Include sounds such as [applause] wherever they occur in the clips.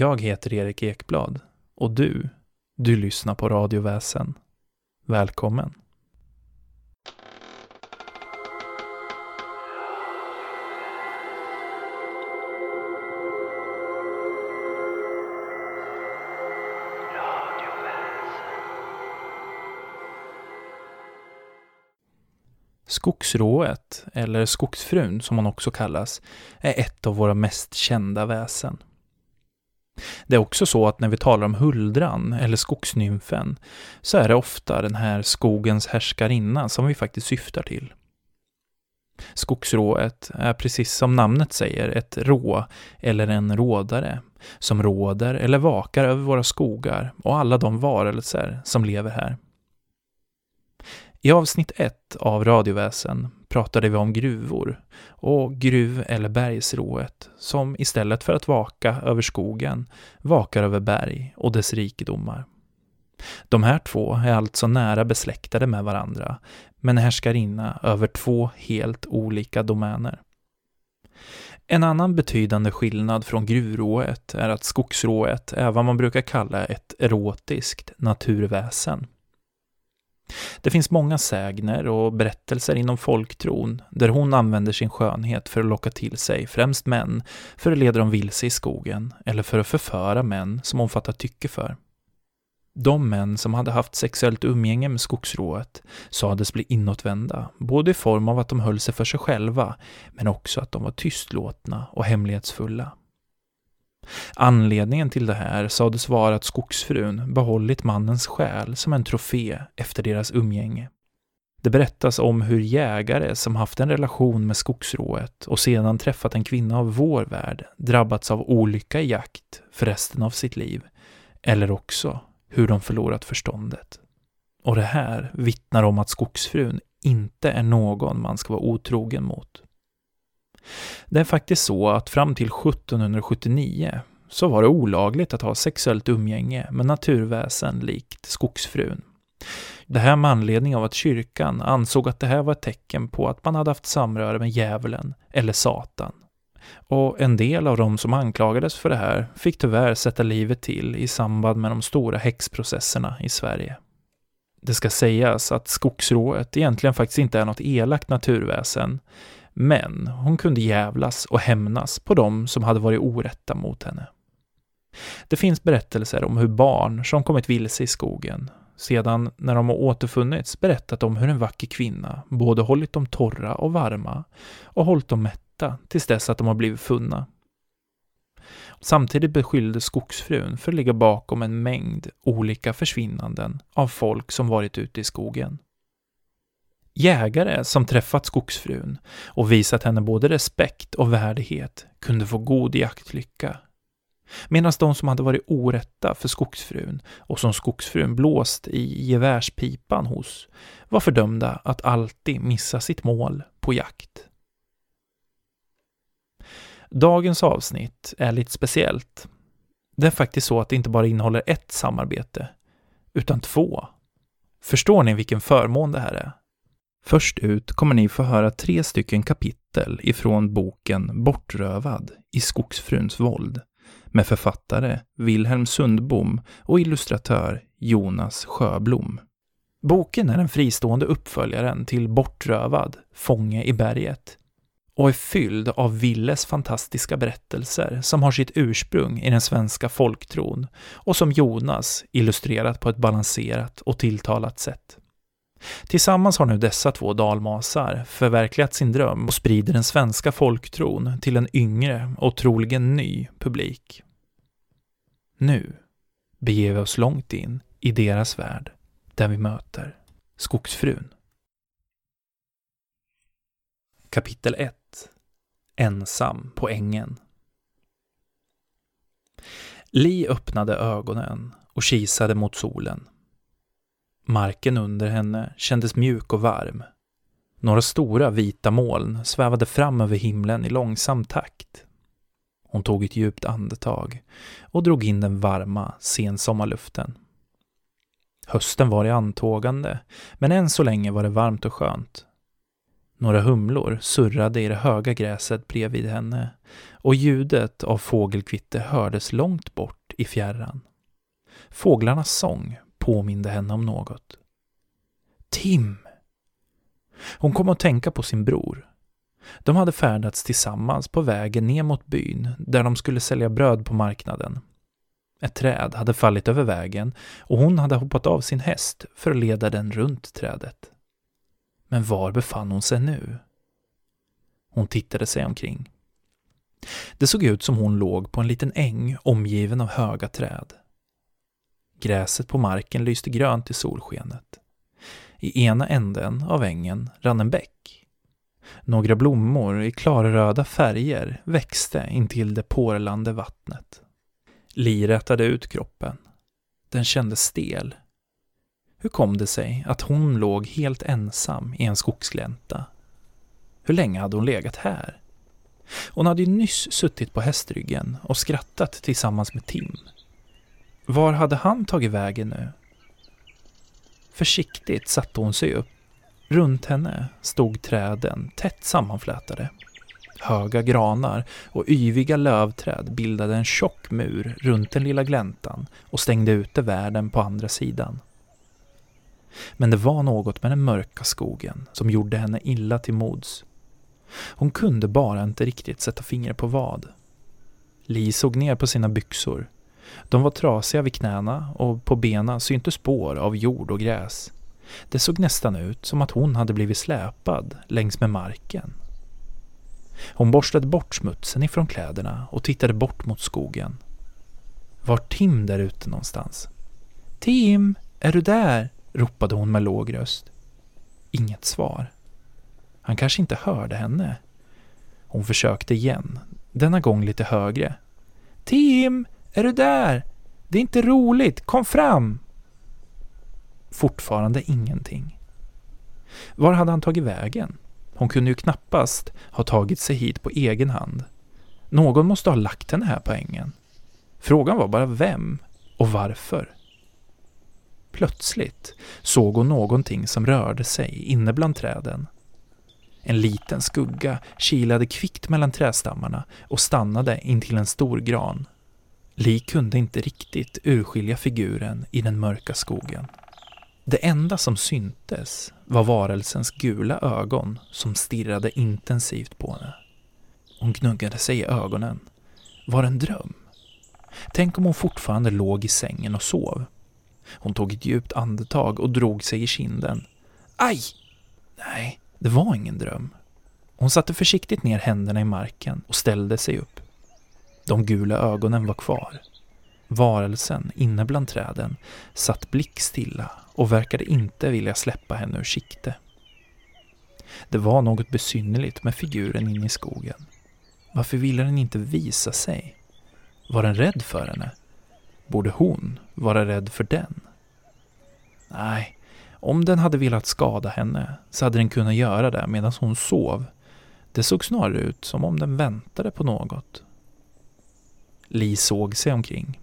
Jag heter Erik Ekblad och du, du lyssnar på Radioväsen. Välkommen! Skogsrået, eller Skogsfrun som hon också kallas, är ett av våra mest kända väsen. Det är också så att när vi talar om huldran eller skogsnymfen så är det ofta den här skogens härskarinna som vi faktiskt syftar till. Skogsrået är precis som namnet säger ett rå eller en rådare som råder eller vakar över våra skogar och alla de varelser som lever här. I avsnitt 1 av Radioväsen pratade vi om gruvor och gruv eller bergsrået som istället för att vaka över skogen vakar över berg och dess rikedomar. De här två är alltså nära besläktade med varandra men härskarinna över två helt olika domäner. En annan betydande skillnad från gruvrået är att skogsrået är vad man brukar kalla ett erotiskt naturväsen. Det finns många sägner och berättelser inom folktron där hon använder sin skönhet för att locka till sig främst män för att leda dem vilse i skogen eller för att förföra män som hon fattar tycke för. De män som hade haft sexuellt umgänge med skogsrået sades bli inåtvända, både i form av att de höll sig för sig själva, men också att de var tystlåtna och hemlighetsfulla. Anledningen till det här sades vara att skogsfrun behållit mannens själ som en trofé efter deras umgänge. Det berättas om hur jägare som haft en relation med skogsrået och sedan träffat en kvinna av vår värld drabbats av olycka i jakt för resten av sitt liv, eller också hur de förlorat förståndet. Och det här vittnar om att skogsfrun inte är någon man ska vara otrogen mot. Det är faktiskt så att fram till 1779 så var det olagligt att ha sexuellt umgänge med naturväsen likt skogsfrun. Det här med anledning av att kyrkan ansåg att det här var ett tecken på att man hade haft samröre med djävulen eller Satan. Och en del av de som anklagades för det här fick tyvärr sätta livet till i samband med de stora häxprocesserna i Sverige. Det ska sägas att skogsrået egentligen faktiskt inte är något elakt naturväsen, men hon kunde jävlas och hämnas på de som hade varit orätta mot henne. Det finns berättelser om hur barn som kommit vilse i skogen sedan när de har återfunnits berättat om hur en vacker kvinna både hållit dem torra och varma och hållit dem mätta tills dess att de har blivit funna. Samtidigt beskyllde skogsfrun för att ligga bakom en mängd olika försvinnanden av folk som varit ute i skogen. Jägare som träffat skogsfrun och visat henne både respekt och värdighet kunde få god jaktlycka. Medan de som hade varit orätta för skogsfrun och som skogsfrun blåst i gevärspipan hos var fördömda att alltid missa sitt mål på jakt. Dagens avsnitt är lite speciellt. Det är faktiskt så att det inte bara innehåller ett samarbete, utan två. Förstår ni vilken förmån det här är? Först ut kommer ni få höra tre stycken kapitel ifrån boken Bortrövad i skogsfruns våld med författare Wilhelm Sundbom och illustratör Jonas Sjöblom. Boken är den fristående uppföljaren till Bortrövad, Fånge i berget och är fylld av Willes fantastiska berättelser som har sitt ursprung i den svenska folktron och som Jonas illustrerat på ett balanserat och tilltalat sätt. Tillsammans har nu dessa två dalmasar förverkligat sin dröm och sprider den svenska folktron till en yngre och troligen ny publik. Nu beger vi oss långt in i deras värld där vi möter Skogsfrun. Kapitel 1 Ensam på ängen Li öppnade ögonen och kisade mot solen. Marken under henne kändes mjuk och varm. Några stora vita moln svävade fram över himlen i långsam takt. Hon tog ett djupt andetag och drog in den varma sensommarluften. Hösten var i antågande, men än så länge var det varmt och skönt. Några humlor surrade i det höga gräset bredvid henne och ljudet av fågelkvitter hördes långt bort i fjärran. Fåglarnas sång påminde henne om något. Tim! Hon kom att tänka på sin bror. De hade färdats tillsammans på vägen ner mot byn där de skulle sälja bröd på marknaden. Ett träd hade fallit över vägen och hon hade hoppat av sin häst för att leda den runt trädet. Men var befann hon sig nu? Hon tittade sig omkring. Det såg ut som hon låg på en liten äng omgiven av höga träd. Gräset på marken lyste grönt i solskenet. I ena änden av ängen rann en bäck. Några blommor i klarröda färger växte intill det porlande vattnet. Li rätade ut kroppen. Den kändes stel. Hur kom det sig att hon låg helt ensam i en skogsglänta? Hur länge hade hon legat här? Hon hade ju nyss suttit på hästryggen och skrattat tillsammans med Tim. Var hade han tagit vägen nu? Försiktigt satte hon sig upp. Runt henne stod träden tätt sammanflätade. Höga granar och yviga lövträd bildade en tjock mur runt den lilla gläntan och stängde ute världen på andra sidan. Men det var något med den mörka skogen som gjorde henne illa till mods. Hon kunde bara inte riktigt sätta fingret på vad. Li såg ner på sina byxor. De var trasiga vid knäna och på benen syntes spår av jord och gräs. Det såg nästan ut som att hon hade blivit släpad längs med marken. Hon borstade bort smutsen ifrån kläderna och tittade bort mot skogen. Var Tim där ute någonstans? Tim, är du där? ropade hon med låg röst. Inget svar. Han kanske inte hörde henne. Hon försökte igen, denna gång lite högre. Tim, är du där? Det är inte roligt, kom fram! Fortfarande ingenting. Var hade han tagit vägen? Hon kunde ju knappast ha tagit sig hit på egen hand. Någon måste ha lagt henne här på ängen. Frågan var bara vem och varför. Plötsligt såg hon någonting som rörde sig inne bland träden. En liten skugga kilade kvickt mellan trädstammarna och stannade intill en stor gran. Li kunde inte riktigt urskilja figuren i den mörka skogen. Det enda som syntes var varelsens gula ögon som stirrade intensivt på henne. Hon gnuggade sig i ögonen. Var det en dröm? Tänk om hon fortfarande låg i sängen och sov. Hon tog ett djupt andetag och drog sig i kinden. Aj! Nej, det var ingen dröm. Hon satte försiktigt ner händerna i marken och ställde sig upp. De gula ögonen var kvar. Varelsen inne bland träden satt blickstilla och verkade inte vilja släppa henne ur sikte. Det var något besynnerligt med figuren inne i skogen. Varför ville den inte visa sig? Var den rädd för henne? Borde hon vara rädd för den? Nej, om den hade velat skada henne så hade den kunnat göra det medan hon sov. Det såg snarare ut som om den väntade på något. Li såg sig omkring.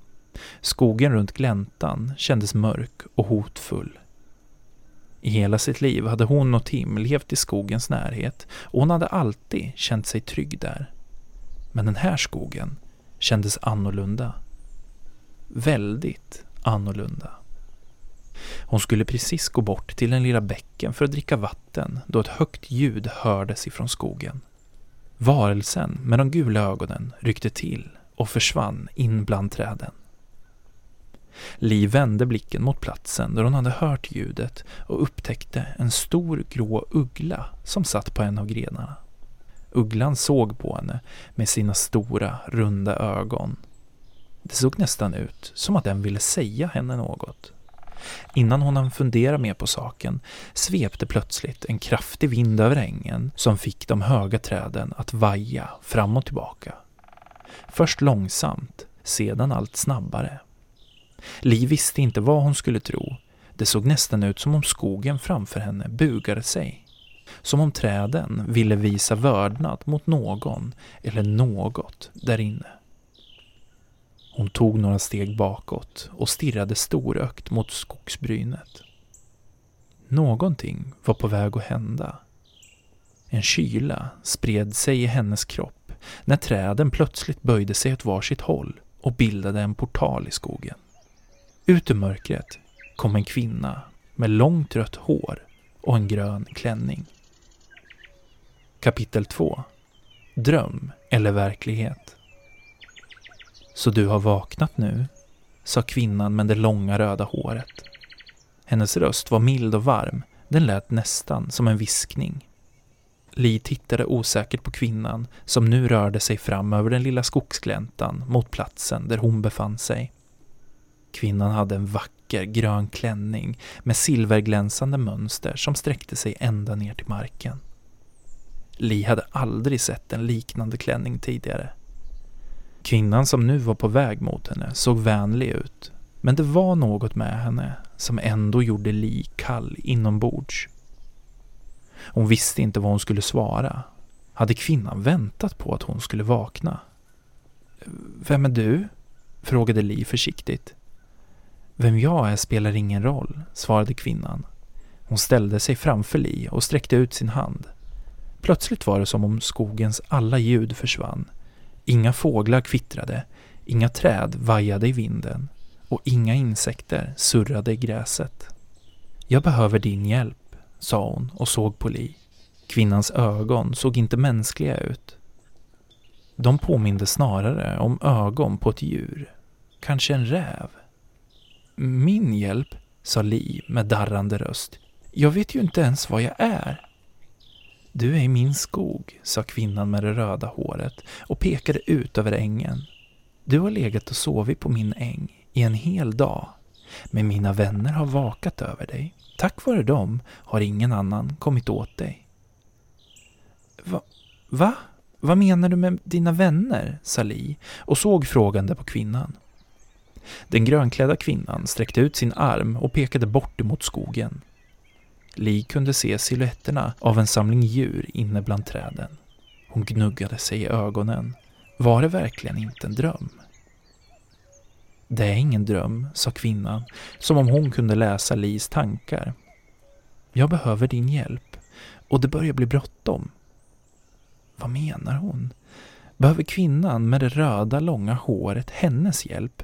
Skogen runt gläntan kändes mörk och hotfull. I hela sitt liv hade hon och Tim levt i skogens närhet och hon hade alltid känt sig trygg där. Men den här skogen kändes annorlunda. Väldigt annorlunda. Hon skulle precis gå bort till den lilla bäcken för att dricka vatten då ett högt ljud hördes ifrån skogen. Varelsen med de gula ögonen ryckte till och försvann in bland träden. Li vände blicken mot platsen där hon hade hört ljudet och upptäckte en stor grå uggla som satt på en av grenarna. Ugglan såg på henne med sina stora, runda ögon. Det såg nästan ut som att den ville säga henne något. Innan hon hann fundera mer på saken svepte plötsligt en kraftig vind över ängen som fick de höga träden att vaja fram och tillbaka. Först långsamt, sedan allt snabbare. Li visste inte vad hon skulle tro. Det såg nästan ut som om skogen framför henne bugade sig. Som om träden ville visa vördnad mot någon eller något där inne. Hon tog några steg bakåt och stirrade storögt mot skogsbrynet. Någonting var på väg att hända. En kyla spred sig i hennes kropp när träden plötsligt böjde sig åt varsitt håll och bildade en portal i skogen. Ut ur mörkret kom en kvinna med långt rött hår och en grön klänning. Kapitel 2 Dröm eller verklighet? Så du har vaknat nu? sa kvinnan med det långa röda håret. Hennes röst var mild och varm. Den lät nästan som en viskning. Li tittade osäkert på kvinnan som nu rörde sig fram över den lilla skogsgläntan mot platsen där hon befann sig. Kvinnan hade en vacker grön klänning med silverglänsande mönster som sträckte sig ända ner till marken. Li hade aldrig sett en liknande klänning tidigare. Kvinnan som nu var på väg mot henne såg vänlig ut, men det var något med henne som ändå gjorde Li kall inombords. Hon visste inte vad hon skulle svara. Hade kvinnan väntat på att hon skulle vakna? Vem är du? frågade Li försiktigt. Vem jag är spelar ingen roll, svarade kvinnan. Hon ställde sig framför Li och sträckte ut sin hand. Plötsligt var det som om skogens alla ljud försvann. Inga fåglar kvittrade, inga träd vajade i vinden och inga insekter surrade i gräset. Jag behöver din hjälp, sa hon och såg på Li. Kvinnans ögon såg inte mänskliga ut. De påminde snarare om ögon på ett djur, kanske en räv. Min hjälp, sa Li med darrande röst. Jag vet ju inte ens vad jag är. Du är i min skog, sa kvinnan med det röda håret och pekade ut över ängen. Du har legat och sovit på min äng i en hel dag, men mina vänner har vakat över dig. Tack vare dem har ingen annan kommit åt dig. Va? Va? Vad menar du med dina vänner? sa Li och såg frågande på kvinnan. Den grönklädda kvinnan sträckte ut sin arm och pekade bort emot skogen. Li kunde se siluetterna av en samling djur inne bland träden. Hon gnuggade sig i ögonen. Var det verkligen inte en dröm? Det är ingen dröm, sa kvinnan, som om hon kunde läsa Lis tankar. Jag behöver din hjälp och det börjar bli bråttom. Vad menar hon? Behöver kvinnan med det röda långa håret hennes hjälp?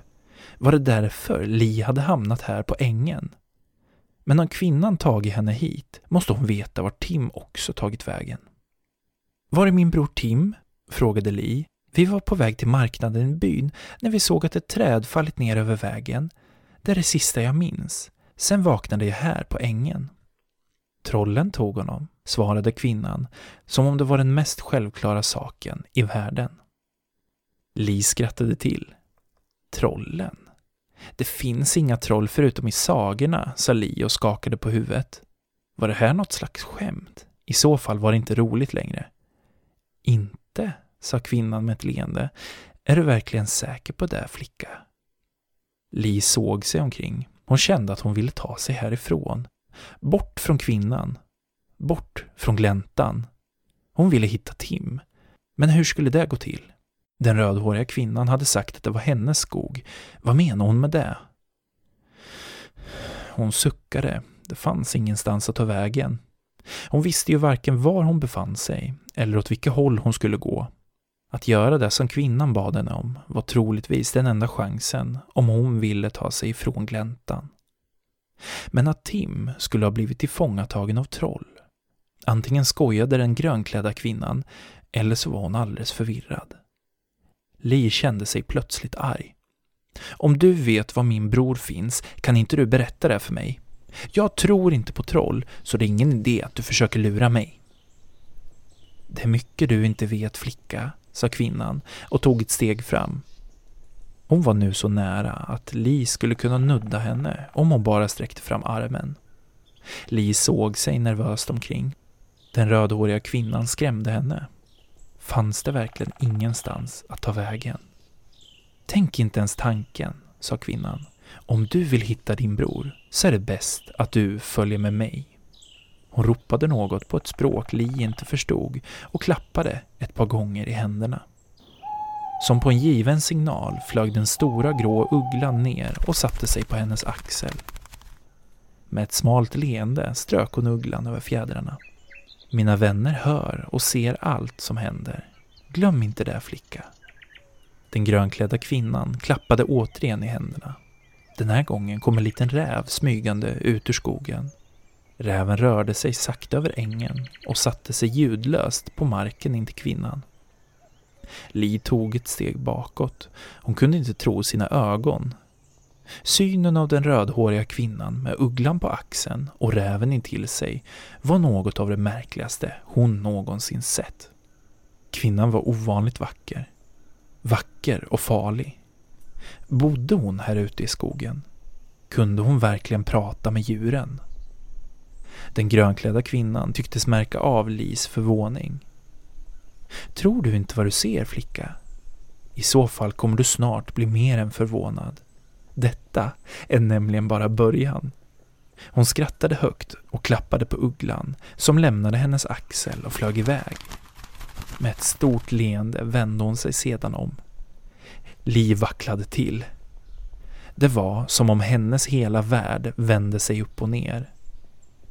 Var det därför Li hade hamnat här på ängen? Men om kvinnan tagit henne hit måste hon veta var Tim också tagit vägen. Var är min bror Tim? frågade Li. Vi var på väg till marknaden i byn när vi såg att ett träd fallit ner över vägen. Det är det sista jag minns. Sen vaknade jag här på ängen. Trollen tog honom, svarade kvinnan, som om det var den mest självklara saken i världen. Li skrattade till. Trollen? Det finns inga troll förutom i sagorna, sa Li och skakade på huvudet. Var det här något slags skämt? I så fall var det inte roligt längre. Inte, sa kvinnan med ett leende. Är du verkligen säker på det, flicka? Li såg sig omkring. Hon kände att hon ville ta sig härifrån. Bort från kvinnan. Bort från gläntan. Hon ville hitta Tim. Men hur skulle det gå till? Den rödhåriga kvinnan hade sagt att det var hennes skog. Vad menade hon med det? Hon suckade. Det fanns ingenstans att ta vägen. Hon visste ju varken var hon befann sig eller åt vilket håll hon skulle gå. Att göra det som kvinnan bad henne om var troligtvis den enda chansen om hon ville ta sig ifrån gläntan. Men att Tim skulle ha blivit tillfångatagen av troll. Antingen skojade den grönklädda kvinnan eller så var hon alldeles förvirrad. Li kände sig plötsligt arg. Om du vet var min bror finns, kan inte du berätta det för mig? Jag tror inte på troll, så det är ingen idé att du försöker lura mig. Det är mycket du inte vet, flicka, sa kvinnan och tog ett steg fram. Hon var nu så nära att Li skulle kunna nudda henne om hon bara sträckte fram armen. Li såg sig nervöst omkring. Den rödhåriga kvinnan skrämde henne fanns det verkligen ingenstans att ta vägen. Tänk inte ens tanken, sa kvinnan. Om du vill hitta din bror så är det bäst att du följer med mig. Hon ropade något på ett språk Li inte förstod och klappade ett par gånger i händerna. Som på en given signal flög den stora grå ugglan ner och satte sig på hennes axel. Med ett smalt leende strök hon ugglan över fjädrarna. Mina vänner hör och ser allt som händer. Glöm inte det flicka. Den grönklädda kvinnan klappade återigen i händerna. Den här gången kom en liten räv smygande ut ur skogen. Räven rörde sig sakta över ängen och satte sig ljudlöst på marken intill kvinnan. Li tog ett steg bakåt. Hon kunde inte tro sina ögon. Synen av den rödhåriga kvinnan med ugglan på axeln och räven intill sig var något av det märkligaste hon någonsin sett. Kvinnan var ovanligt vacker. Vacker och farlig. Bodde hon här ute i skogen? Kunde hon verkligen prata med djuren? Den grönklädda kvinnan tycktes märka av Lis förvåning. Tror du inte vad du ser, flicka? I så fall kommer du snart bli mer än förvånad. Detta är nämligen bara början. Hon skrattade högt och klappade på ugglan som lämnade hennes axel och flög iväg. Med ett stort leende vände hon sig sedan om. Li vacklade till. Det var som om hennes hela värld vände sig upp och ner.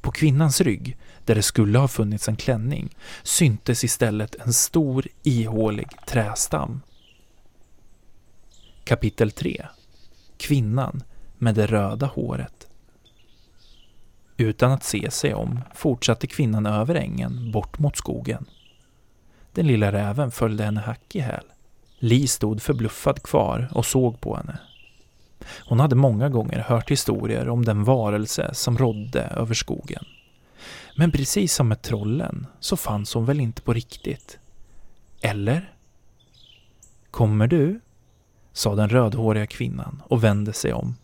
På kvinnans rygg, där det skulle ha funnits en klänning, syntes istället en stor ihålig trästam. Kapitel 3 Kvinnan med det röda håret Utan att se sig om fortsatte kvinnan över ängen bort mot skogen. Den lilla räven följde henne hack i häl. Li stod förbluffad kvar och såg på henne. Hon hade många gånger hört historier om den varelse som rådde över skogen. Men precis som med trollen så fanns hon väl inte på riktigt. Eller? Kommer du? sa den rödhåriga kvinnan och vände sig om.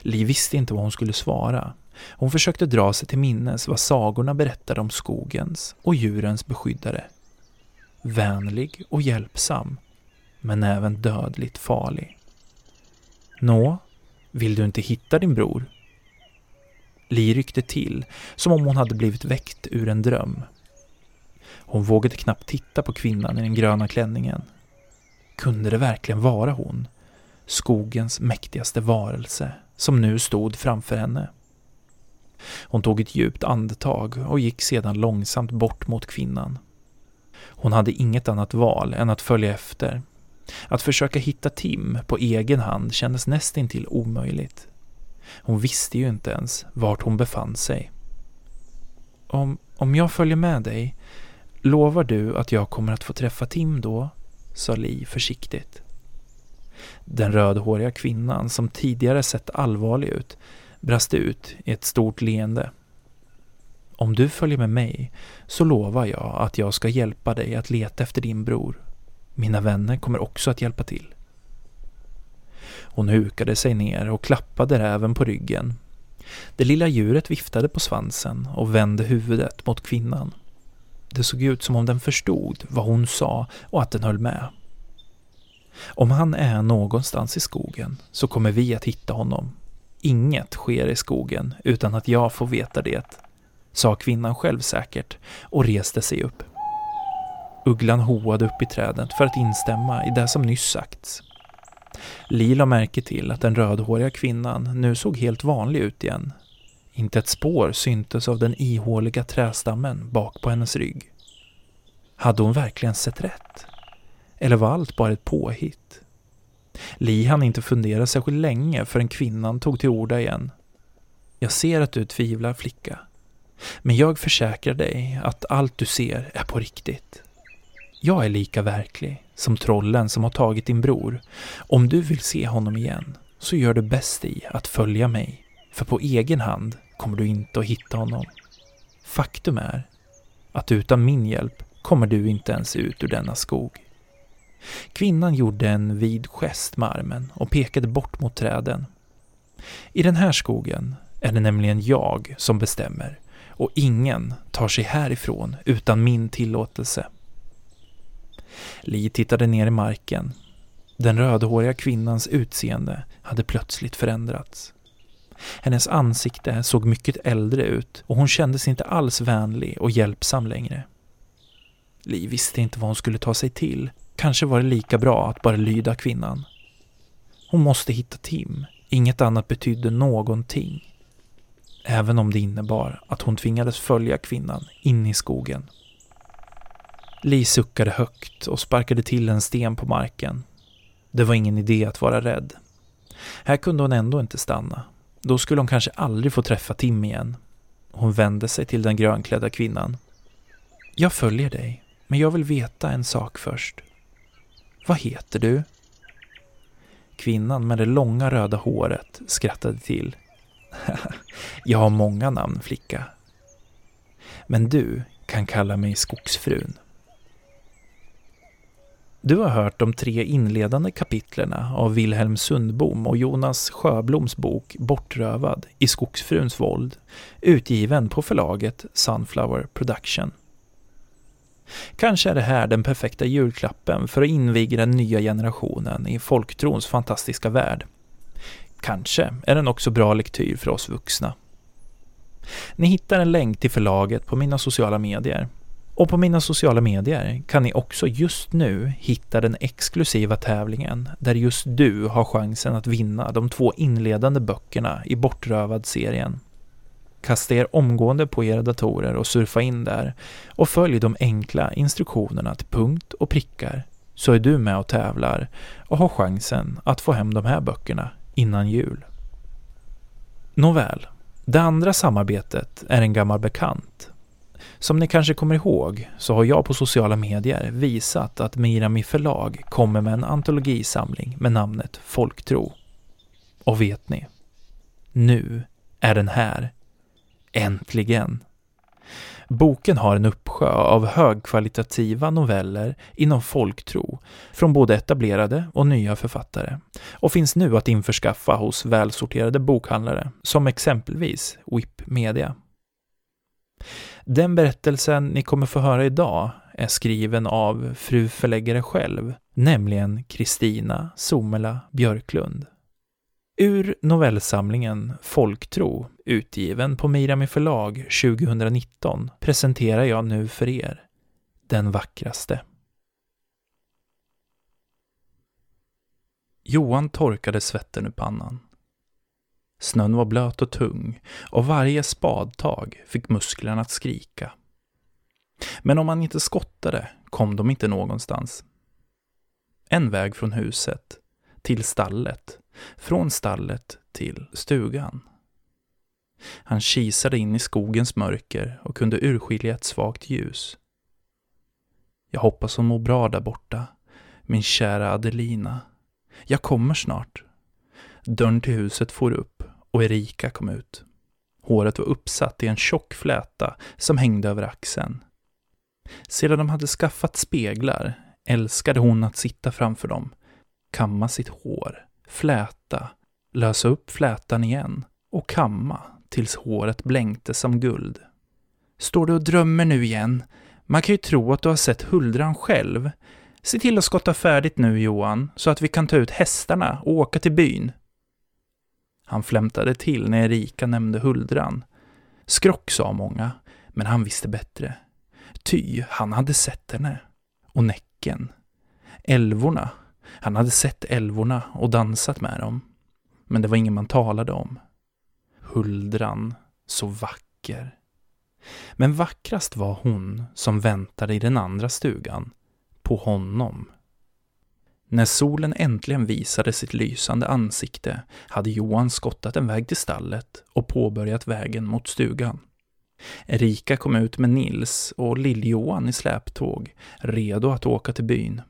Li visste inte vad hon skulle svara. Hon försökte dra sig till minnes vad sagorna berättade om skogens och djurens beskyddare. Vänlig och hjälpsam, men även dödligt farlig. Nå, vill du inte hitta din bror? Li ryckte till, som om hon hade blivit väckt ur en dröm. Hon vågade knappt titta på kvinnan i den gröna klänningen. Kunde det verkligen vara hon? Skogens mäktigaste varelse, som nu stod framför henne. Hon tog ett djupt andetag och gick sedan långsamt bort mot kvinnan. Hon hade inget annat val än att följa efter att försöka hitta Tim på egen hand kändes nästintill omöjligt. Hon visste ju inte ens vart hon befann sig. Om, om jag följer med dig, lovar du att jag kommer att få träffa Tim då? sa Li försiktigt. Den rödhåriga kvinnan, som tidigare sett allvarlig ut, brast ut i ett stort leende. Om du följer med mig så lovar jag att jag ska hjälpa dig att leta efter din bror. Mina vänner kommer också att hjälpa till. Hon hukade sig ner och klappade räven på ryggen. Det lilla djuret viftade på svansen och vände huvudet mot kvinnan. Det såg ut som om den förstod vad hon sa och att den höll med. Om han är någonstans i skogen så kommer vi att hitta honom. Inget sker i skogen utan att jag får veta det, sa kvinnan självsäkert och reste sig upp. Ugglan hoade upp i trädet för att instämma i det som nyss sagts. Lila märke till att den rödhåriga kvinnan nu såg helt vanlig ut igen. Inte ett spår syntes av den ihåliga trästammen bak på hennes rygg. Hade hon verkligen sett rätt? Eller var allt bara ett påhitt? Li hann inte fundera särskilt länge förrän kvinnan tog till orda igen. Jag ser att du tvivlar, flicka. Men jag försäkrar dig att allt du ser är på riktigt. Jag är lika verklig som trollen som har tagit din bror. Om du vill se honom igen så gör du bäst i att följa mig. För på egen hand kommer du inte att hitta honom. Faktum är att utan min hjälp kommer du inte ens ut ur denna skog. Kvinnan gjorde en vid gest med armen och pekade bort mot träden. I den här skogen är det nämligen jag som bestämmer och ingen tar sig härifrån utan min tillåtelse. Li tittade ner i marken. Den rödhåriga kvinnans utseende hade plötsligt förändrats. Hennes ansikte såg mycket äldre ut och hon kändes inte alls vänlig och hjälpsam längre. Li visste inte vad hon skulle ta sig till. Kanske var det lika bra att bara lyda kvinnan. Hon måste hitta Tim. Inget annat betydde någonting. även om det innebar att hon tvingades följa kvinnan in i skogen. Li suckade högt och sparkade till en sten på marken. Det var ingen idé att vara rädd. Här kunde hon ändå inte stanna. Då skulle hon kanske aldrig få träffa Tim igen. Hon vände sig till den grönklädda kvinnan. Jag följer dig, men jag vill veta en sak först. Vad heter du? Kvinnan med det långa röda håret skrattade till. [laughs] jag har många namn, flicka. Men du kan kalla mig Skogsfrun. Du har hört de tre inledande kapitlerna av Wilhelm Sundbom och Jonas Sjöbloms bok Bortrövad i Skogsfruns våld, utgiven på förlaget Sunflower Production. Kanske är det här den perfekta julklappen för att inviga den nya generationen i folktrons fantastiska värld. Kanske är den också bra lektyr för oss vuxna. Ni hittar en länk till förlaget på mina sociala medier och på mina sociala medier kan ni också just nu hitta den exklusiva tävlingen där just du har chansen att vinna de två inledande böckerna i Bortrövad-serien. Kasta er omgående på era datorer och surfa in där och följ de enkla instruktionerna till punkt och prickar så är du med och tävlar och har chansen att få hem de här böckerna innan jul. Nåväl, det andra samarbetet är en gammal bekant som ni kanske kommer ihåg så har jag på sociala medier visat att Mirami förlag kommer med en antologisamling med namnet Folktro. Och vet ni? Nu är den här. Äntligen! Boken har en uppsjö av högkvalitativa noveller inom folktro från både etablerade och nya författare och finns nu att införskaffa hos välsorterade bokhandlare som exempelvis WIP Media. Den berättelsen ni kommer få höra idag är skriven av fru förläggare själv, nämligen Kristina Somela Björklund. Ur novellsamlingen Folktro, utgiven på Mirami förlag 2019, presenterar jag nu för er Den vackraste. Johan torkade svetten ur pannan. Snön var blöt och tung och varje spadtag fick musklerna att skrika. Men om man inte skottade kom de inte någonstans. En väg från huset till stallet, från stallet till stugan. Han kisade in i skogens mörker och kunde urskilja ett svagt ljus. Jag hoppas hon mår bra där borta, min kära Adelina. Jag kommer snart. Dörren till huset for upp och Erika kom ut. Håret var uppsatt i en tjock fläta som hängde över axeln. Sedan de hade skaffat speglar älskade hon att sitta framför dem, kamma sitt hår, fläta, lösa upp flätan igen och kamma tills håret blänkte som guld. Står du och drömmer nu igen? Man kan ju tro att du har sett huldran själv. Se till att skotta färdigt nu, Johan, så att vi kan ta ut hästarna och åka till byn. Han flämtade till när Erika nämnde huldran. Skrock sa många, men han visste bättre. Ty han hade sett henne. Och Näcken. Älvorna. Han hade sett älvorna och dansat med dem. Men det var ingen man talade om. Huldran, så vacker. Men vackrast var hon som väntade i den andra stugan, på honom. När solen äntligen visade sitt lysande ansikte hade Johan skottat en väg till stallet och påbörjat vägen mot stugan. Erika kom ut med Nils och Lill-Johan i släptåg, redo att åka till byn.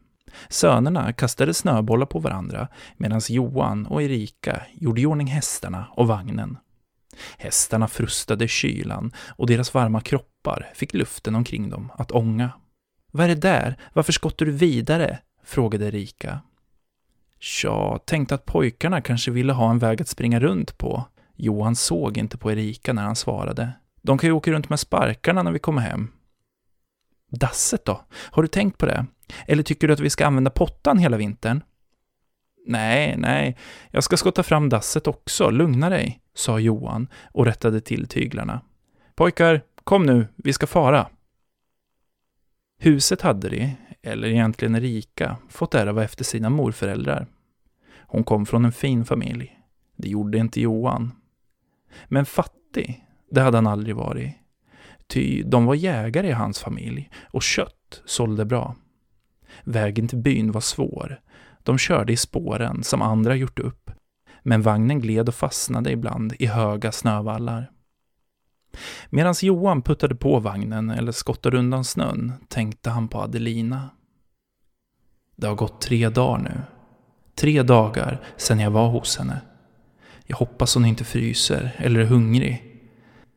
Sönerna kastade snöbollar på varandra medan Johan och Erika gjorde i ordning hästarna och vagnen. Hästarna frustade kylan och deras varma kroppar fick luften omkring dem att ånga. Vad är det där? Varför skottar du vidare? Frågade Erika. Tja, tänkte att pojkarna kanske ville ha en väg att springa runt på. Johan såg inte på Erika när han svarade. De kan ju åka runt med sparkarna när vi kommer hem. Dasset då? Har du tänkt på det? Eller tycker du att vi ska använda pottan hela vintern? Nej, nej, jag ska skotta fram dasset också, lugna dig, sa Johan och rättade till tyglarna. Pojkar, kom nu, vi ska fara. Huset hade de, eller egentligen Erika, fått ärva efter sina morföräldrar. Hon kom från en fin familj. Det gjorde inte Johan. Men fattig, Det hade han aldrig varit. Ty de var jägare i hans familj och kött sålde bra. Vägen till byn var svår. De körde i spåren som andra gjort upp. Men vagnen gled och fastnade ibland i höga snövallar. Medan Johan puttade på vagnen eller skottade undan snön tänkte han på Adelina. Det har gått tre dagar nu. Tre dagar sedan jag var hos henne. Jag hoppas hon inte fryser eller är hungrig.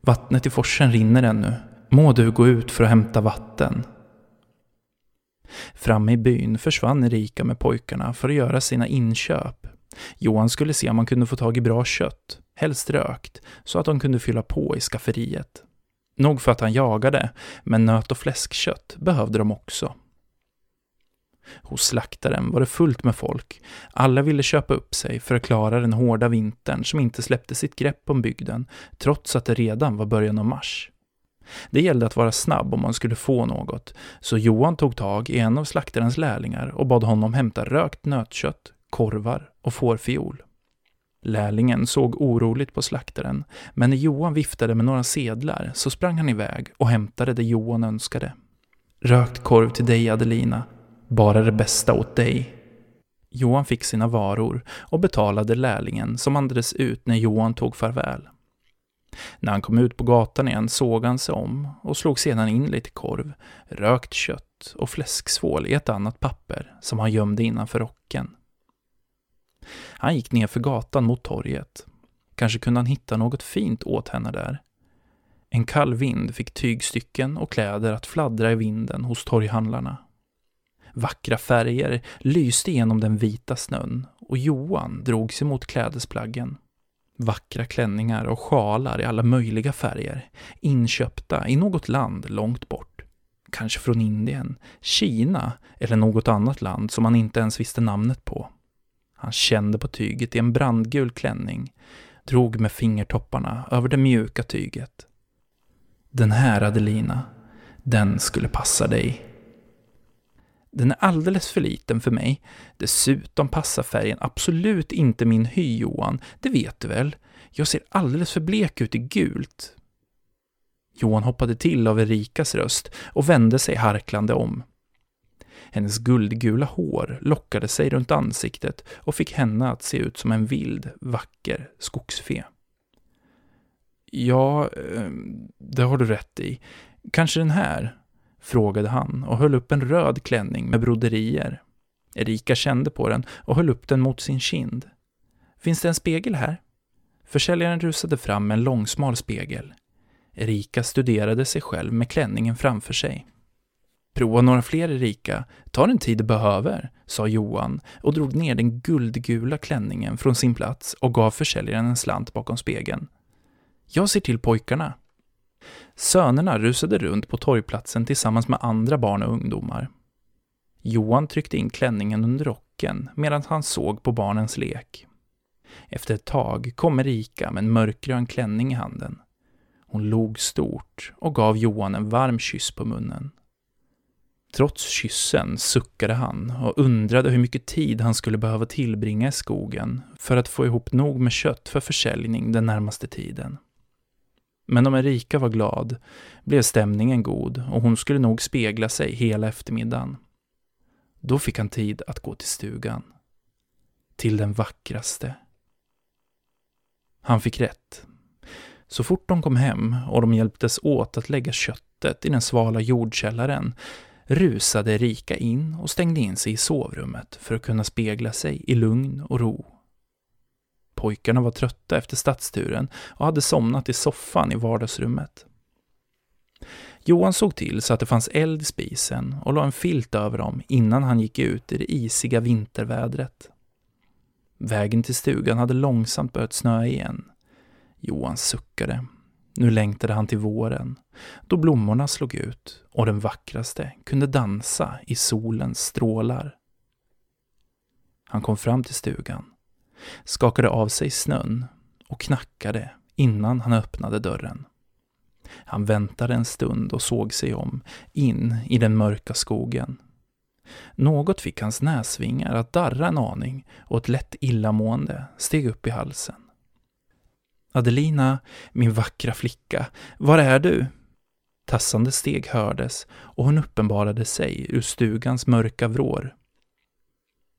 Vattnet i forsen rinner ännu. Må du gå ut för att hämta vatten. Framme i byn försvann Erika med pojkarna för att göra sina inköp. Johan skulle se om han kunde få tag i bra kött, helst rökt, så att de kunde fylla på i skafferiet. Nog för att han jagade, men nöt och fläskkött behövde de också. Hos slaktaren var det fullt med folk. Alla ville köpa upp sig för att klara den hårda vintern som inte släppte sitt grepp om bygden, trots att det redan var början av mars. Det gällde att vara snabb om man skulle få något, så Johan tog tag i en av slaktarens lärlingar och bad honom hämta rökt nötkött, korvar och fårfiol. Lärlingen såg oroligt på slaktaren, men när Johan viftade med några sedlar så sprang han iväg och hämtade det Johan önskade. Rökt korv till dig, Adelina, bara det bästa åt dig. Johan fick sina varor och betalade lärlingen som andades ut när Johan tog farväl. När han kom ut på gatan igen såg han sig om och slog sedan in lite korv, rökt kött och fläsksvål i ett annat papper som han gömde innanför rocken. Han gick ner för gatan mot torget. Kanske kunde han hitta något fint åt henne där. En kall vind fick tygstycken och kläder att fladdra i vinden hos torghandlarna. Vackra färger lyste genom den vita snön och Johan drog sig mot klädesplaggen. Vackra klänningar och sjalar i alla möjliga färger, inköpta i något land långt bort. Kanske från Indien, Kina eller något annat land som han inte ens visste namnet på. Han kände på tyget i en brandgul klänning, drog med fingertopparna över det mjuka tyget. Den här Adelina, den skulle passa dig. Den är alldeles för liten för mig. Dessutom passar färgen absolut inte min hy, Johan. Det vet du väl? Jag ser alldeles för blek ut i gult. Johan hoppade till av Erikas röst och vände sig harklande om. Hennes guldgula hår lockade sig runt ansiktet och fick henne att se ut som en vild, vacker skogsfe. Ja, eh, det har du rätt i. Kanske den här? frågade han och höll upp en röd klänning med broderier. Erika kände på den och höll upp den mot sin kind. Finns det en spegel här? Försäljaren rusade fram med en långsmal spegel. Erika studerade sig själv med klänningen framför sig. Prova några fler Erika, ta den tid du behöver, sa Johan och drog ner den guldgula klänningen från sin plats och gav försäljaren en slant bakom spegeln. Jag ser till pojkarna, Sönerna rusade runt på torgplatsen tillsammans med andra barn och ungdomar. Johan tryckte in klänningen under rocken medan han såg på barnens lek. Efter ett tag kom Erika med en mörkgrön klänning i handen. Hon log stort och gav Johan en varm kyss på munnen. Trots kyssen suckade han och undrade hur mycket tid han skulle behöva tillbringa i skogen för att få ihop nog med kött för försäljning den närmaste tiden. Men om Erika var glad blev stämningen god och hon skulle nog spegla sig hela eftermiddagen. Då fick han tid att gå till stugan. Till den vackraste. Han fick rätt. Så fort de kom hem och de hjälptes åt att lägga köttet i den svala jordkällaren rusade Erika in och stängde in sig i sovrummet för att kunna spegla sig i lugn och ro. Pojkarna var trötta efter stadsturen och hade somnat i soffan i vardagsrummet. Johan såg till så att det fanns eld i spisen och la en filt över dem innan han gick ut i det isiga vintervädret. Vägen till stugan hade långsamt börjat snöa igen. Johan suckade. Nu längtade han till våren, då blommorna slog ut och den vackraste kunde dansa i solens strålar. Han kom fram till stugan skakade av sig snön och knackade innan han öppnade dörren. Han väntade en stund och såg sig om, in i den mörka skogen. Något fick hans näsvingar att darra en aning och ett lätt illamående steg upp i halsen. Adelina, min vackra flicka, var är du? Tassande steg hördes och hon uppenbarade sig ur stugans mörka vrår.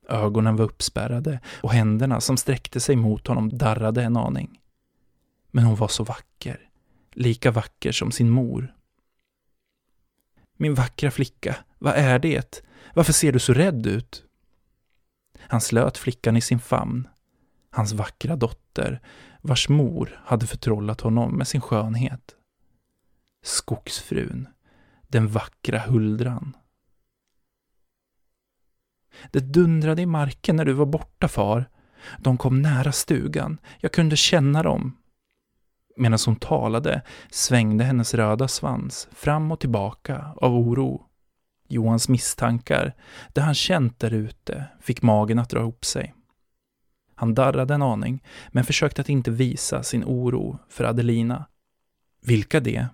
Ögonen var uppspärrade och händerna som sträckte sig mot honom darrade en aning. Men hon var så vacker, lika vacker som sin mor. Min vackra flicka, vad är det? Varför ser du så rädd ut? Han slöt flickan i sin famn. Hans vackra dotter, vars mor hade förtrollat honom med sin skönhet. Skogsfrun, den vackra huldran. Det dundrade i marken när du var borta, far. De kom nära stugan. Jag kunde känna dem. Medan hon talade svängde hennes röda svans fram och tillbaka av oro. Johans misstankar, det han känt där ute, fick magen att dra ihop sig. Han darrade en aning, men försökte att inte visa sin oro för Adelina. Vilka det?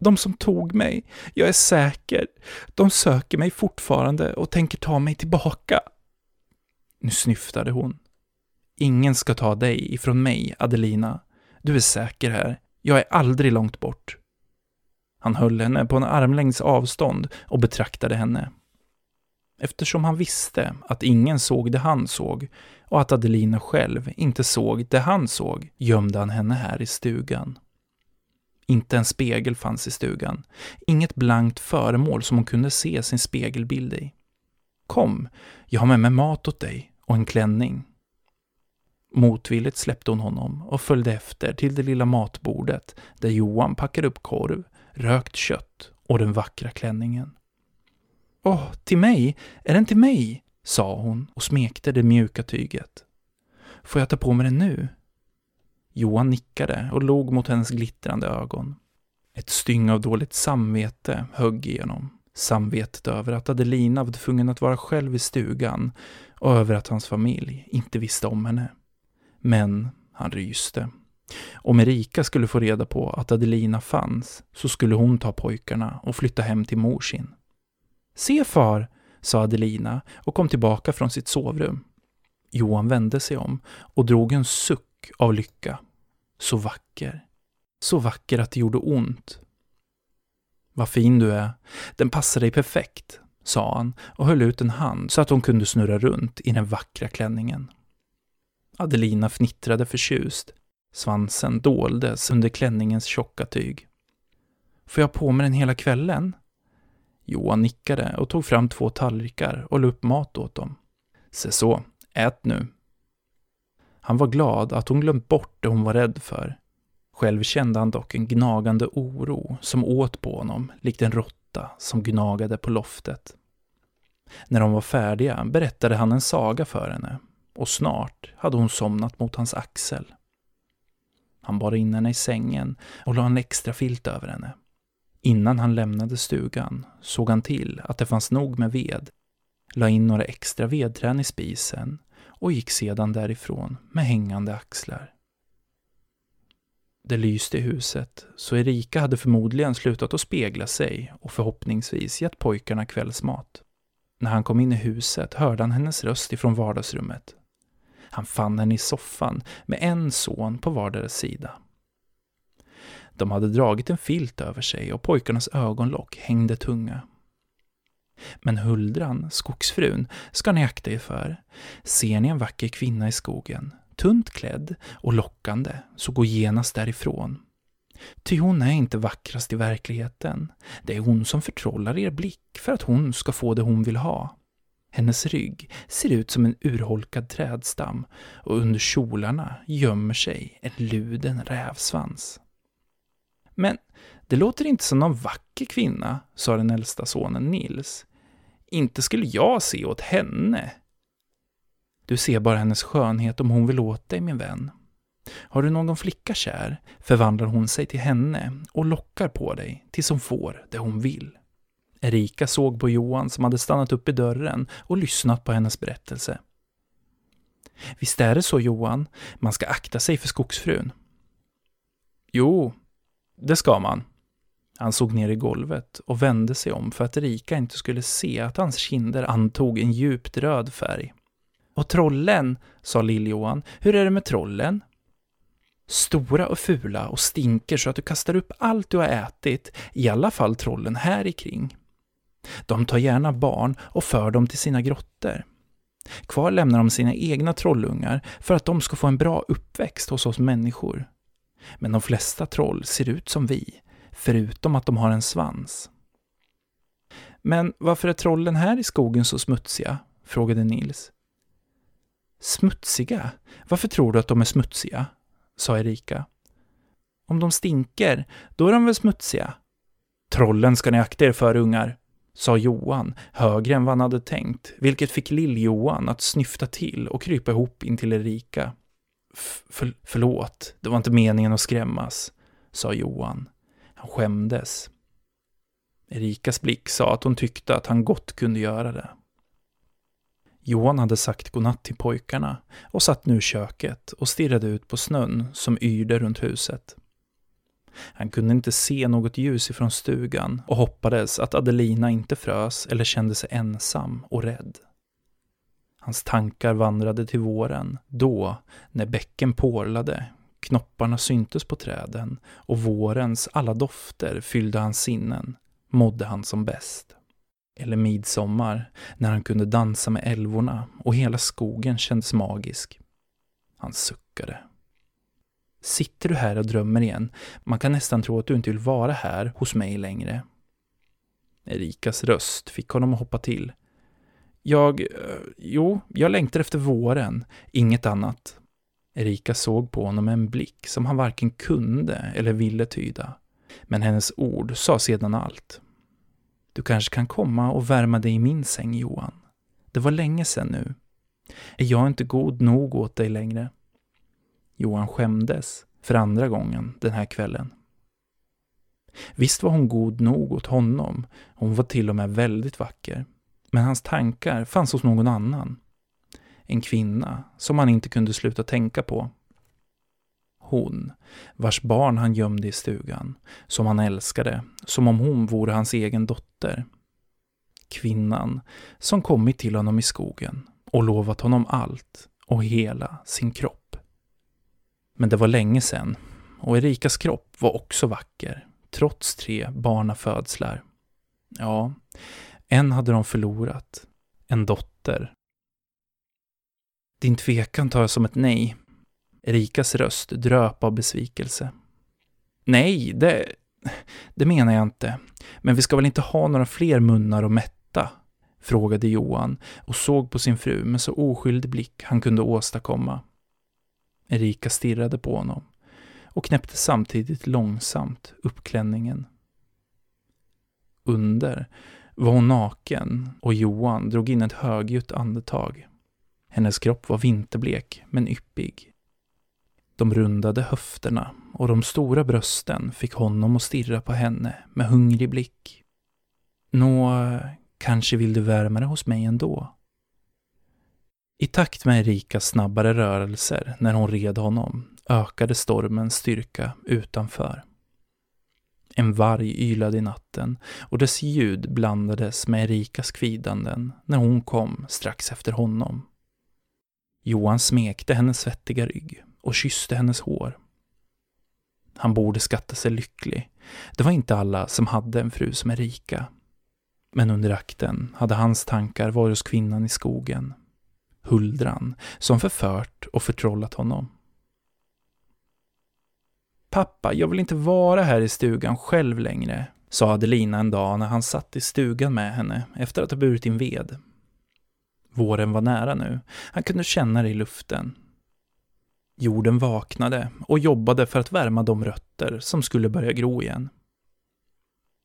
De som tog mig. Jag är säker. De söker mig fortfarande och tänker ta mig tillbaka. Nu snyftade hon. Ingen ska ta dig ifrån mig, Adelina. Du är säker här. Jag är aldrig långt bort. Han höll henne på en armlängds avstånd och betraktade henne. Eftersom han visste att ingen såg det han såg och att Adelina själv inte såg det han såg gömde han henne här i stugan. Inte en spegel fanns i stugan. Inget blankt föremål som hon kunde se sin spegelbild i. Kom, jag har med mig mat åt dig och en klänning. Motvilligt släppte hon honom och följde efter till det lilla matbordet där Johan packade upp korv, rökt kött och den vackra klänningen. Åh, till mig? Är den till mig? Sa hon och smekte det mjuka tyget. Får jag ta på mig den nu? Johan nickade och log mot hennes glittrande ögon. Ett styng av dåligt samvete högg igenom. Samvetet över att Adelina var tvungen att vara själv i stugan och över att hans familj inte visste om henne. Men han ryste. Om Erika skulle få reda på att Adelina fanns så skulle hon ta pojkarna och flytta hem till mor sin. Se far, sa Adelina och kom tillbaka från sitt sovrum. Johan vände sig om och drog en suck av lycka. Så vacker. Så vacker att det gjorde ont. Vad fin du är. Den passar dig perfekt, sa han och höll ut en hand så att hon kunde snurra runt i den vackra klänningen. Adelina fnittrade förtjust. Svansen doldes under klänningens tjocka tyg. Får jag på mig den hela kvällen? Johan nickade och tog fram två tallrikar och la upp mat åt dem. Se så, ät nu. Han var glad att hon glömt bort det hon var rädd för. Själv kände han dock en gnagande oro som åt på honom, likt en råtta som gnagade på loftet. När de var färdiga berättade han en saga för henne och snart hade hon somnat mot hans axel. Han bar in henne i sängen och la en extra filt över henne. Innan han lämnade stugan såg han till att det fanns nog med ved, la in några extra vedträn i spisen och gick sedan därifrån med hängande axlar. Det lyste i huset, så Erika hade förmodligen slutat att spegla sig och förhoppningsvis gett pojkarna kvällsmat. När han kom in i huset hörde han hennes röst ifrån vardagsrummet. Han fann henne i soffan med en son på vardera sida. De hade dragit en filt över sig och pojkarnas ögonlock hängde tunga. Men Huldran, skogsfrun, ska ni akta er för. Ser ni en vacker kvinna i skogen, tunt klädd och lockande, så gå genast därifrån. Ty hon är inte vackrast i verkligheten. Det är hon som förtrollar er blick för att hon ska få det hon vill ha. Hennes rygg ser ut som en urholkad trädstam och under kjolarna gömmer sig en luden rävsvans. Men det låter inte som någon vacker kvinna, sa den äldsta sonen Nils. Inte skulle jag se åt henne. Du ser bara hennes skönhet om hon vill åt dig, min vän. Har du någon flicka kär förvandlar hon sig till henne och lockar på dig tills hon får det hon vill. Erika såg på Johan som hade stannat upp i dörren och lyssnat på hennes berättelse. Visst är det så, Johan, man ska akta sig för skogsfrun? Jo, det ska man. Han såg ner i golvet och vände sig om för att Erika inte skulle se att hans kinder antog en djupt röd färg. Och trollen, sa Lill-Johan, hur är det med trollen? Stora och fula och stinker så att du kastar upp allt du har ätit, i alla fall trollen här ikring. De tar gärna barn och för dem till sina grottor. Kvar lämnar de sina egna trollungar för att de ska få en bra uppväxt hos oss människor. Men de flesta troll ser ut som vi, förutom att de har en svans. Men varför är trollen här i skogen så smutsiga? frågade Nils. Smutsiga? Varför tror du att de är smutsiga? sa Erika. Om de stinker, då är de väl smutsiga? Trollen ska ni akta er för, ungar, sa Johan, högre än vad han hade tänkt, vilket fick Lill-Johan att snyfta till och krypa ihop in till Erika. För, förlåt, det var inte meningen att skrämmas, sa Johan. Han skämdes. Erikas blick sa att hon tyckte att han gott kunde göra det. Johan hade sagt godnatt till pojkarna och satt nu i köket och stirrade ut på snön som yrde runt huset. Han kunde inte se något ljus ifrån stugan och hoppades att Adelina inte frös eller kände sig ensam och rädd. Hans tankar vandrade till våren, då, när bäcken porlade, knopparna syntes på träden och vårens alla dofter fyllde hans sinnen, mådde han som bäst. Eller midsommar, när han kunde dansa med älvorna och hela skogen kändes magisk. Han suckade. Sitter du här och drömmer igen? Man kan nästan tro att du inte vill vara här hos mig längre. Erikas röst fick honom att hoppa till. Jag... Eh, jo, jag längtar efter våren. Inget annat. Erika såg på honom med en blick som han varken kunde eller ville tyda. Men hennes ord sa sedan allt. Du kanske kan komma och värma dig i min säng, Johan. Det var länge sedan nu. Är jag inte god nog åt dig längre? Johan skämdes för andra gången den här kvällen. Visst var hon god nog åt honom, hon var till och med väldigt vacker. Men hans tankar fanns hos någon annan. En kvinna som han inte kunde sluta tänka på. Hon, vars barn han gömde i stugan, som han älskade, som om hon vore hans egen dotter. Kvinnan som kommit till honom i skogen och lovat honom allt och hela sin kropp. Men det var länge sedan och Erikas kropp var också vacker, trots tre barnafödslar. Ja, en hade de förlorat, en dotter. Din tvekan tar jag som ett nej. Erikas röst dröp av besvikelse. Nej, det, det menar jag inte. Men vi ska väl inte ha några fler munnar att mätta? frågade Johan och såg på sin fru med så oskyldig blick han kunde åstadkomma. Erika stirrade på honom och knäppte samtidigt långsamt upp klänningen. Under var hon naken och Johan drog in ett högljutt andetag. Hennes kropp var vinterblek men yppig. De rundade höfterna och de stora brösten fick honom att stirra på henne med hungrig blick. Nå, kanske vill du värma dig hos mig ändå? I takt med Erikas snabbare rörelser när hon red honom ökade stormens styrka utanför. En varg ylade i natten och dess ljud blandades med Erikas kvidanden när hon kom strax efter honom. Johan smekte hennes svettiga rygg och kysste hennes hår. Han borde skatta sig lycklig. Det var inte alla som hade en fru som Erika. Men under akten hade hans tankar varit hos kvinnan i skogen huldran som förfört och förtrollat honom. Pappa, jag vill inte vara här i stugan själv längre, sa Adelina en dag när han satt i stugan med henne efter att ha burit in ved. Våren var nära nu. Han kunde känna det i luften. Jorden vaknade och jobbade för att värma de rötter som skulle börja gro igen.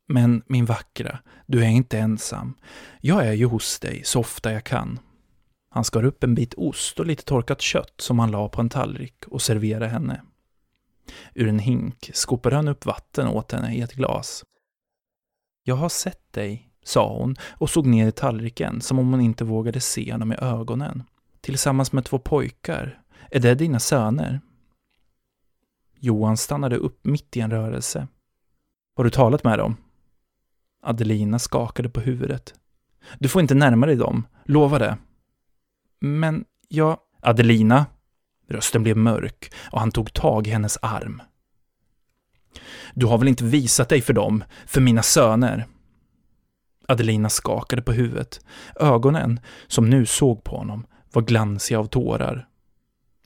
Men min vackra, du är inte ensam. Jag är ju hos dig så ofta jag kan. Han skar upp en bit ost och lite torkat kött som han la på en tallrik och serverade henne. Ur en hink skopade han upp vatten åt henne i ett glas. Jag har sett dig, sa hon och såg ner i tallriken som om hon inte vågade se honom i ögonen. Tillsammans med två pojkar. Är det dina söner? Johan stannade upp mitt i en rörelse. Har du talat med dem? Adelina skakade på huvudet. Du får inte närma dig dem, lova det. Men jag... Adelina, Rösten blev mörk och han tog tag i hennes arm. Du har väl inte visat dig för dem, för mina söner? Adelina skakade på huvudet. Ögonen, som nu såg på honom, var glansiga av tårar.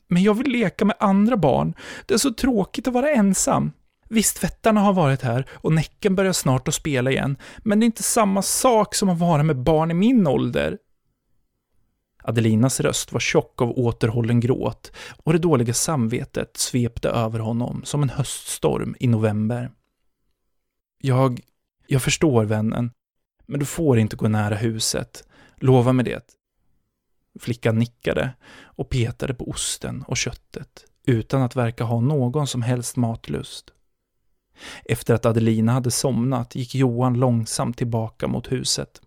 Men jag vill leka med andra barn. Det är så tråkigt att vara ensam. Visst, vättarna har varit här och Näcken börjar snart att spela igen, men det är inte samma sak som att vara med barn i min ålder. Adelinas röst var tjock av återhållen gråt och det dåliga samvetet svepte över honom som en höststorm i november. Jag... jag förstår, vännen. Men du får inte gå nära huset. Lova mig det. Flickan nickade och petade på osten och köttet utan att verka ha någon som helst matlust. Efter att Adelina hade somnat gick Johan långsamt tillbaka mot huset.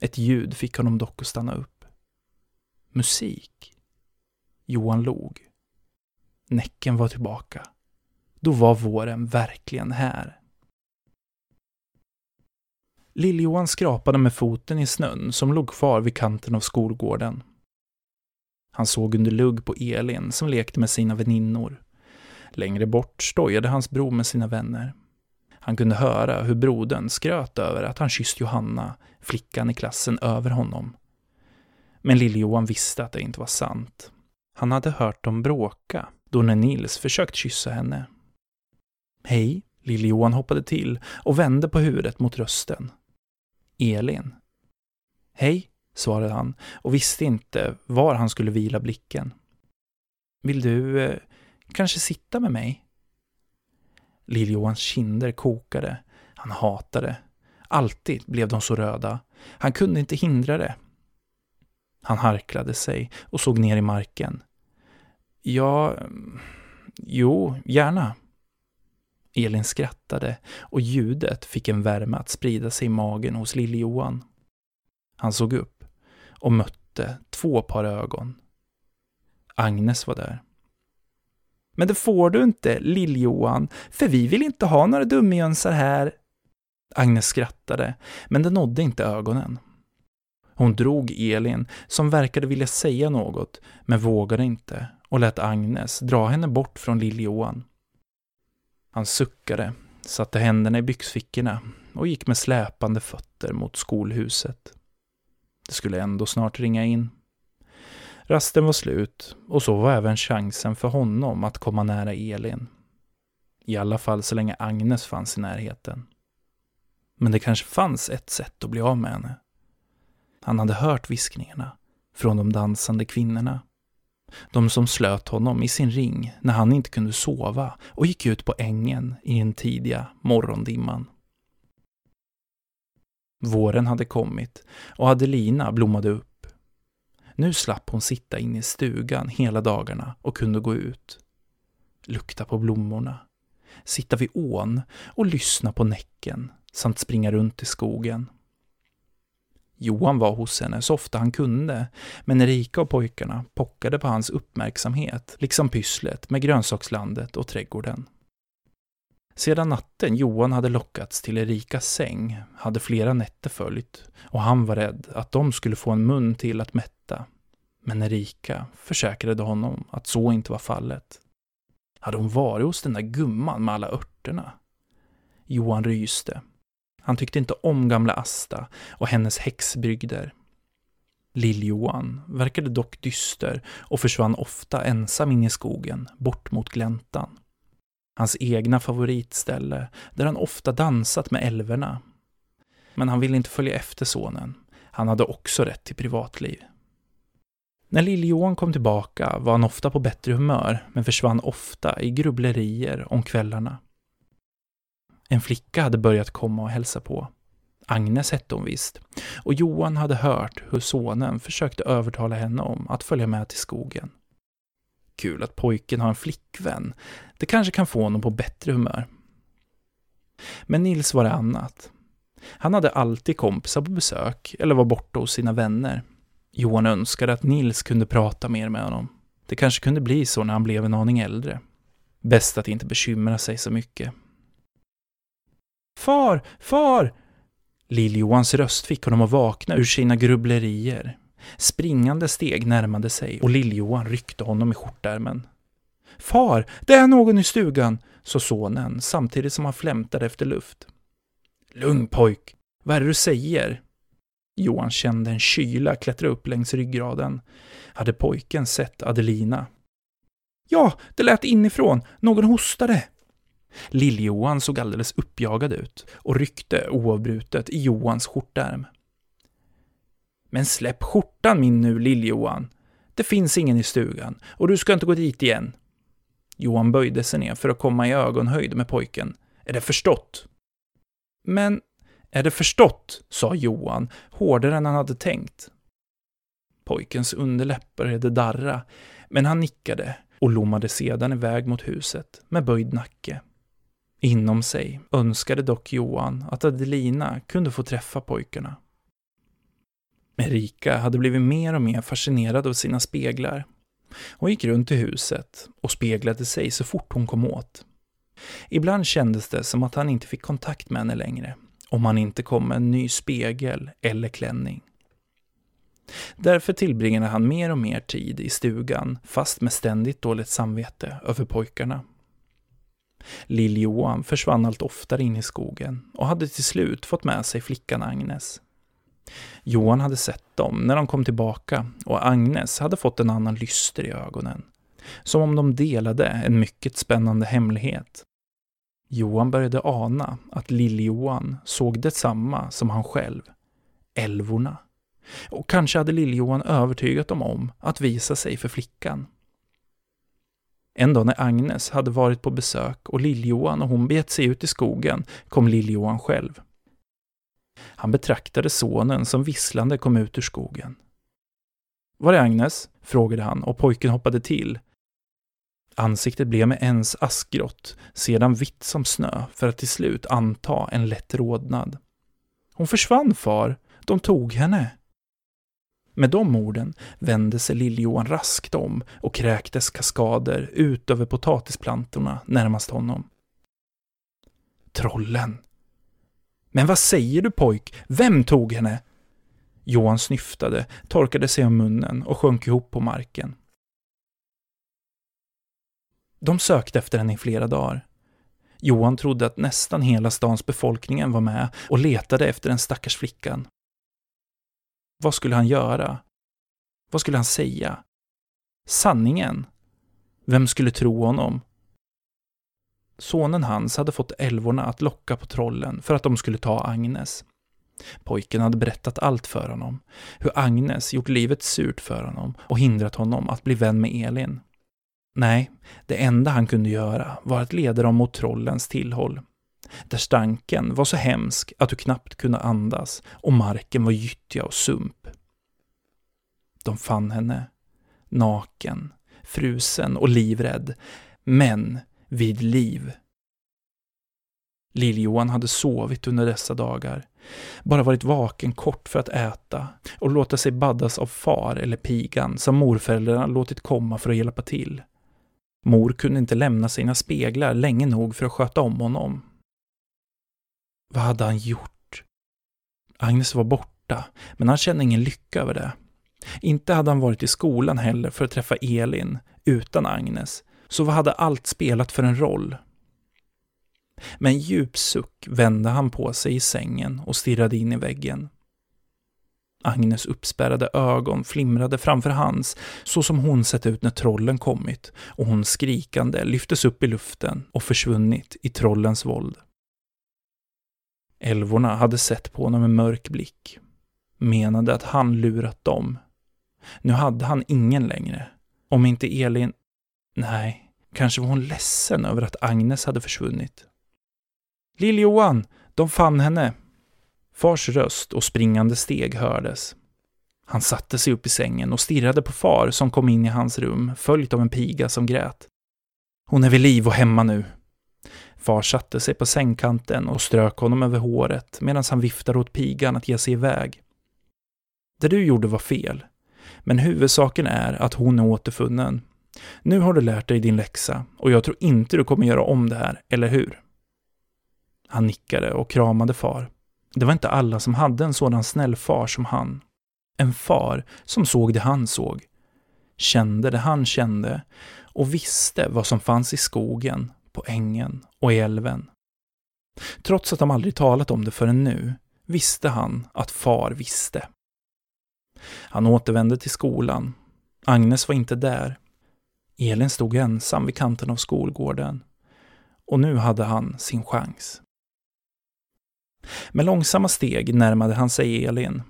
Ett ljud fick honom dock att stanna upp. Musik. Johan log. Näcken var tillbaka. Då var våren verkligen här. Lill-Johan skrapade med foten i snön som låg kvar vid kanten av skolgården. Han såg under lugg på Elin som lekte med sina väninnor. Längre bort stojade hans bror med sina vänner. Han kunde höra hur brodern skröt över att han kysst Johanna, flickan i klassen över honom. Men Lill-Johan visste att det inte var sant. Han hade hört dem bråka då när Nils försökt kyssa henne. Hej, Lill-Johan hoppade till och vände på huvudet mot rösten. Elin. Hej, svarade han och visste inte var han skulle vila blicken. Vill du eh, kanske sitta med mig? Lill-Johans kinder kokade. Han hatade. Alltid blev de så röda. Han kunde inte hindra det. Han harklade sig och såg ner i marken. Ja, jo, gärna. Elin skrattade och ljudet fick en värme att sprida sig i magen hos Lill-Johan. Han såg upp och mötte två par ögon. Agnes var där. Men det får du inte, Lill-Johan, för vi vill inte ha några dumjönsar här. Agnes skrattade, men det nådde inte ögonen. Hon drog Elin, som verkade vilja säga något, men vågade inte och lät Agnes dra henne bort från Lill-Johan. Han suckade, satte händerna i byxfickorna och gick med släpande fötter mot skolhuset. Det skulle ändå snart ringa in. Rasten var slut och så var även chansen för honom att komma nära Elin. I alla fall så länge Agnes fanns i närheten. Men det kanske fanns ett sätt att bli av med henne. Han hade hört viskningarna från de dansande kvinnorna. De som slöt honom i sin ring när han inte kunde sova och gick ut på ängen i den tidiga morgondimman. Våren hade kommit och Adelina blommade upp. Nu slapp hon sitta inne i stugan hela dagarna och kunde gå ut. Lukta på blommorna, sitta vid ån och lyssna på näcken samt springa runt i skogen. Johan var hos henne så ofta han kunde, men Erika och pojkarna pockade på hans uppmärksamhet, liksom pysslet med grönsakslandet och trädgården. Sedan natten Johan hade lockats till Erikas säng hade flera nätter följt och han var rädd att de skulle få en mun till att mätta. Men Erika försäkrade honom att så inte var fallet. Hade hon varit hos den där gumman med alla örterna? Johan ryste han tyckte inte om gamla Asta och hennes häxbrygder. Lill-Johan verkade dock dyster och försvann ofta ensam in i skogen, bort mot gläntan. Hans egna favoritställe, där han ofta dansat med älvorna. Men han ville inte följa efter sonen. Han hade också rätt till privatliv. När Lill-Johan kom tillbaka var han ofta på bättre humör, men försvann ofta i grubblerier om kvällarna. En flicka hade börjat komma och hälsa på. Agnes hette hon visst. Och Johan hade hört hur sonen försökte övertala henne om att följa med till skogen. Kul att pojken har en flickvän. Det kanske kan få honom på bättre humör. Men Nils var det annat. Han hade alltid kompisar på besök eller var borta hos sina vänner. Johan önskade att Nils kunde prata mer med honom. Det kanske kunde bli så när han blev en aning äldre. Bäst att inte bekymra sig så mycket. Far, far! Lill-Johans röst fick honom att vakna ur sina grubblerier. Springande steg närmade sig och Lill-Johan ryckte honom i skjortärmen. Far, det är någon i stugan, sa sonen samtidigt som han flämtade efter luft. Lugn pojk, vad är det du säger? Johan kände en kyla klättra upp längs ryggraden. Hade pojken sett Adelina? Ja, det lät inifrån. Någon hostade. Lill-Johan såg alldeles uppjagad ut och ryckte oavbrutet i Johans skjortärm. Men släpp skjortan min nu, Lill-Johan. Det finns ingen i stugan och du ska inte gå dit igen. Johan böjde sig ner för att komma i ögonhöjd med pojken. Är det förstått? Men är det förstått? sa Johan, hårdare än han hade tänkt. Pojkens underläpp började darra, men han nickade och lommade sedan iväg mot huset med böjd nacke. Inom sig önskade dock Johan att Adelina kunde få träffa pojkarna. Erika hade blivit mer och mer fascinerad av sina speglar. Hon gick runt i huset och speglade sig så fort hon kom åt. Ibland kändes det som att han inte fick kontakt med henne längre, om han inte kom med en ny spegel eller klänning. Därför tillbringade han mer och mer tid i stugan, fast med ständigt dåligt samvete över pojkarna. Lill-Johan försvann allt oftare in i skogen och hade till slut fått med sig flickan Agnes. Johan hade sett dem när de kom tillbaka och Agnes hade fått en annan lyster i ögonen. Som om de delade en mycket spännande hemlighet. Johan började ana att Lill-Johan såg detsamma som han själv. Älvorna. Och kanske hade Lill-Johan övertygat dem om att visa sig för flickan. En dag när Agnes hade varit på besök och Lill-Johan och hon begett sig ut i skogen kom Lill-Johan själv. Han betraktade sonen som visslande kom ut ur skogen. Var är Agnes? frågade han och pojken hoppade till. Ansiktet blev med ens askgrått, sedan vitt som snö, för att till slut anta en lätt rodnad. Hon försvann, far. De tog henne. Med de orden vände sig Lill-Johan raskt om och kräktes kaskader ut över potatisplantorna närmast honom. Trollen! Men vad säger du pojk? Vem tog henne? Johan snyftade, torkade sig om munnen och sjönk ihop på marken. De sökte efter henne i flera dagar. Johan trodde att nästan hela stans befolkningen var med och letade efter den stackars flickan. Vad skulle han göra? Vad skulle han säga? Sanningen? Vem skulle tro honom? Sonen hans hade fått älvorna att locka på trollen för att de skulle ta Agnes. Pojken hade berättat allt för honom. Hur Agnes gjort livet surt för honom och hindrat honom att bli vän med Elin. Nej, det enda han kunde göra var att leda dem mot trollens tillhåll. Där stanken var så hemsk att du knappt kunde andas och marken var gyttja och sump. De fann henne, naken, frusen och livrädd, men vid liv. Lill-Johan hade sovit under dessa dagar, bara varit vaken kort för att äta och låta sig baddas av far eller pigan som morföräldrarna låtit komma för att hjälpa till. Mor kunde inte lämna sina speglar länge nog för att sköta om honom. Vad hade han gjort? Agnes var borta, men han kände ingen lycka över det. Inte hade han varit i skolan heller för att träffa Elin, utan Agnes, så vad hade allt spelat för en roll? Med en djup suck vände han på sig i sängen och stirrade in i väggen. Agnes uppspärrade ögon flimrade framför hans, så som hon sett ut när trollen kommit, och hon skrikande lyftes upp i luften och försvunnit i trollens våld. Älvorna hade sett på honom med mörk blick, menade att han lurat dem. Nu hade han ingen längre. Om inte Elin... Nej, kanske var hon ledsen över att Agnes hade försvunnit. Lill-Johan, de fann henne, Fars röst och springande steg hördes. Han satte sig upp i sängen och stirrade på far som kom in i hans rum, följt av en piga som grät. Hon är vid liv och hemma nu. Far satte sig på sängkanten och strök honom över håret medan han viftade åt pigan att ge sig iväg. Det du gjorde var fel, men huvudsaken är att hon är återfunnen. Nu har du lärt dig din läxa och jag tror inte du kommer göra om det här, eller hur? Han nickade och kramade far. Det var inte alla som hade en sådan snäll far som han. En far som såg det han såg, kände det han kände och visste vad som fanns i skogen, på ängen och i älven. Trots att de aldrig talat om det förrän nu visste han att far visste. Han återvände till skolan. Agnes var inte där. Elin stod ensam vid kanten av skolgården. Och nu hade han sin chans. Med långsamma steg närmade han sig Elin.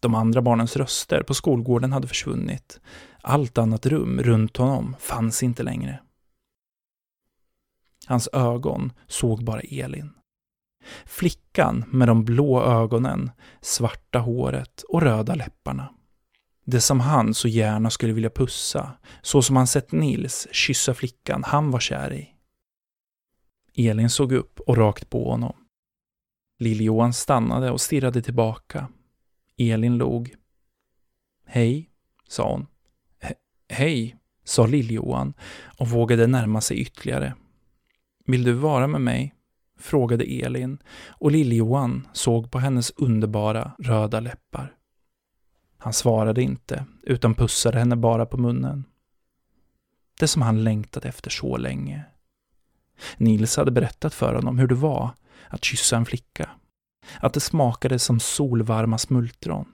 De andra barnens röster på skolgården hade försvunnit. Allt annat rum runt honom fanns inte längre. Hans ögon såg bara Elin. Flickan med de blå ögonen, svarta håret och röda läpparna. Det som han så gärna skulle vilja pussa, så som han sett Nils kyssa flickan han var kär i. Elin såg upp och rakt på honom. Lill-Johan stannade och stirrade tillbaka. Elin log. Hej, sa hon. Hej, sa Lill-Johan och vågade närma sig ytterligare. Vill du vara med mig? frågade Elin och Lill-Johan såg på hennes underbara röda läppar. Han svarade inte, utan pussade henne bara på munnen. Det som han längtat efter så länge. Nils hade berättat för honom hur det var att kyssa en flicka. Att det smakade som solvarma smultron.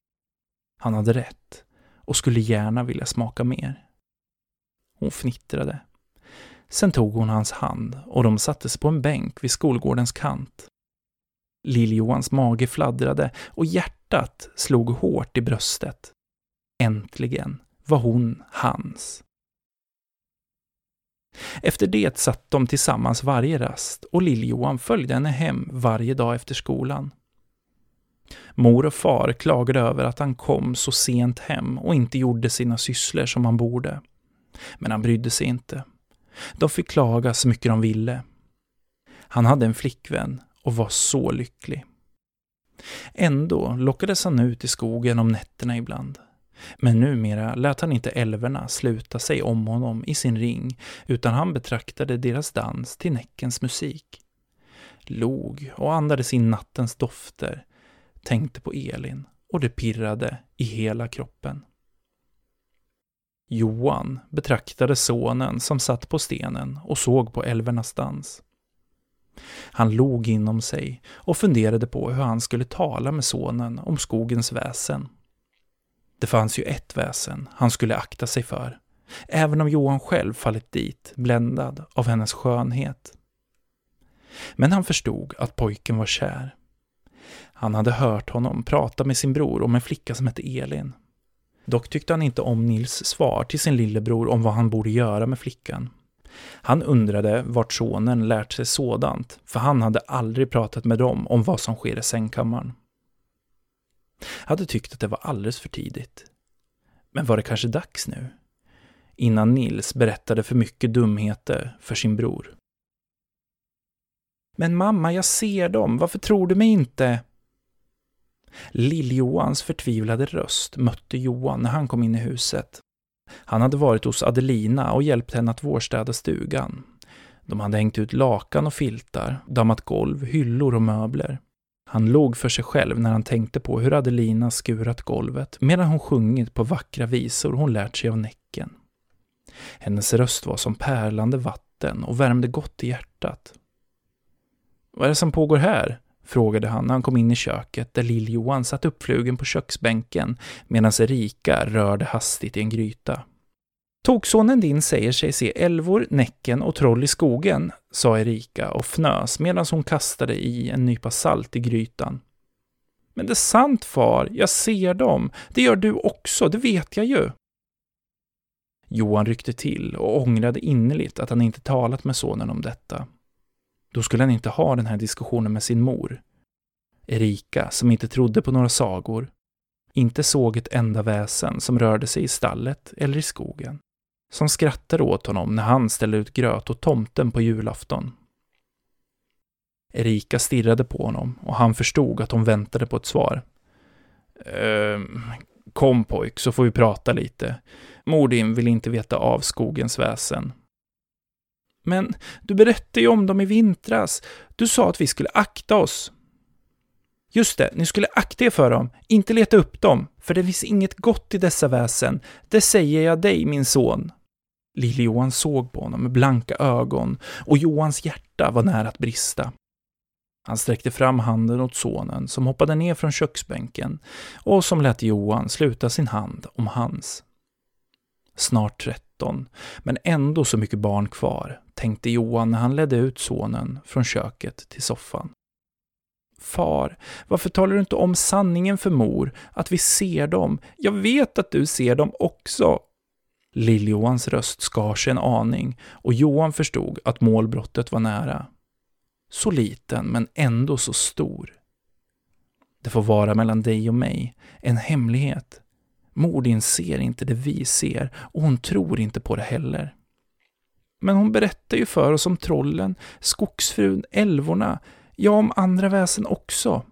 Han hade rätt och skulle gärna vilja smaka mer. Hon fnittrade. Sen tog hon hans hand och de sattes på en bänk vid skolgårdens kant. Lill-Johans mage fladdrade och hjärtat slog hårt i bröstet. Äntligen var hon hans. Efter det satt de tillsammans varje rast och Lill-Johan följde henne hem varje dag efter skolan. Mor och far klagade över att han kom så sent hem och inte gjorde sina sysslor som han borde. Men han brydde sig inte. De fick klaga så mycket de ville. Han hade en flickvän och var så lycklig. Ändå lockades han ut i skogen om nätterna ibland. Men numera lät han inte älvorna sluta sig om honom i sin ring, utan han betraktade deras dans till Näckens musik. Log och andades in nattens dofter, tänkte på Elin och det pirrade i hela kroppen. Johan betraktade sonen som satt på stenen och såg på älvernas dans. Han log inom sig och funderade på hur han skulle tala med sonen om skogens väsen. Det fanns ju ett väsen han skulle akta sig för, även om Johan själv fallit dit, bländad av hennes skönhet. Men han förstod att pojken var kär. Han hade hört honom prata med sin bror om en flicka som hette Elin. Dock tyckte han inte om Nils svar till sin lillebror om vad han borde göra med flickan. Han undrade vart sonen lärt sig sådant, för han hade aldrig pratat med dem om vad som sker i sängkammaren. Hade tyckt att det var alldeles för tidigt. Men var det kanske dags nu? Innan Nils berättade för mycket dumheter för sin bror. Men mamma, jag ser dem. Varför tror du mig inte? Lill-Johans förtvivlade röst mötte Johan när han kom in i huset. Han hade varit hos Adelina och hjälpt henne att vårstäda stugan. De hade hängt ut lakan och filtar, dammat golv, hyllor och möbler. Han låg för sig själv när han tänkte på hur Adelina skurat golvet medan hon sjungit på vackra visor hon lärt sig av Näcken. Hennes röst var som pärlande vatten och värmde gott i hjärtat. Vad är det som pågår här? Frågade han när han kom in i köket där Lill-Johan satt uppflugen på köksbänken medan Erika rörde hastigt i en gryta. Toksonen din säger sig se älvor, Näcken och troll i skogen, sa Erika och fnös medan hon kastade i en nypa salt i grytan. Men det är sant far, jag ser dem. Det gör du också, det vet jag ju. Johan ryckte till och ångrade innerligt att han inte talat med sonen om detta. Då skulle han inte ha den här diskussionen med sin mor. Erika, som inte trodde på några sagor, inte såg ett enda väsen som rörde sig i stallet eller i skogen, som skrattade åt honom när han ställde ut gröt åt tomten på julafton. Erika stirrade på honom och han förstod att hon väntade på ett svar. Ehm, kom pojk, så får vi prata lite. Mor din vill inte veta av skogens väsen. Men du berättade ju om dem i vintras. Du sa att vi skulle akta oss. Just det, ni skulle akta er för dem, inte leta upp dem, för det finns inget gott i dessa väsen. Det säger jag dig, min son. Lille Johan såg på honom med blanka ögon och Johans hjärta var nära att brista. Han sträckte fram handen åt sonen som hoppade ner från köksbänken och som lät Johan sluta sin hand om hans. Snart tretton, men ändå så mycket barn kvar, tänkte Johan när han ledde ut sonen från köket till soffan. Far, varför talar du inte om sanningen för mor, att vi ser dem? Jag vet att du ser dem också. Lill-Johans röst skar sig en aning och Johan förstod att målbrottet var nära. Så liten, men ändå så stor. Det får vara mellan dig och mig, en hemlighet. Mordin ser inte det vi ser och hon tror inte på det heller. Men hon berättar ju för oss om trollen, skogsfrun, älvorna, ja, om andra väsen också.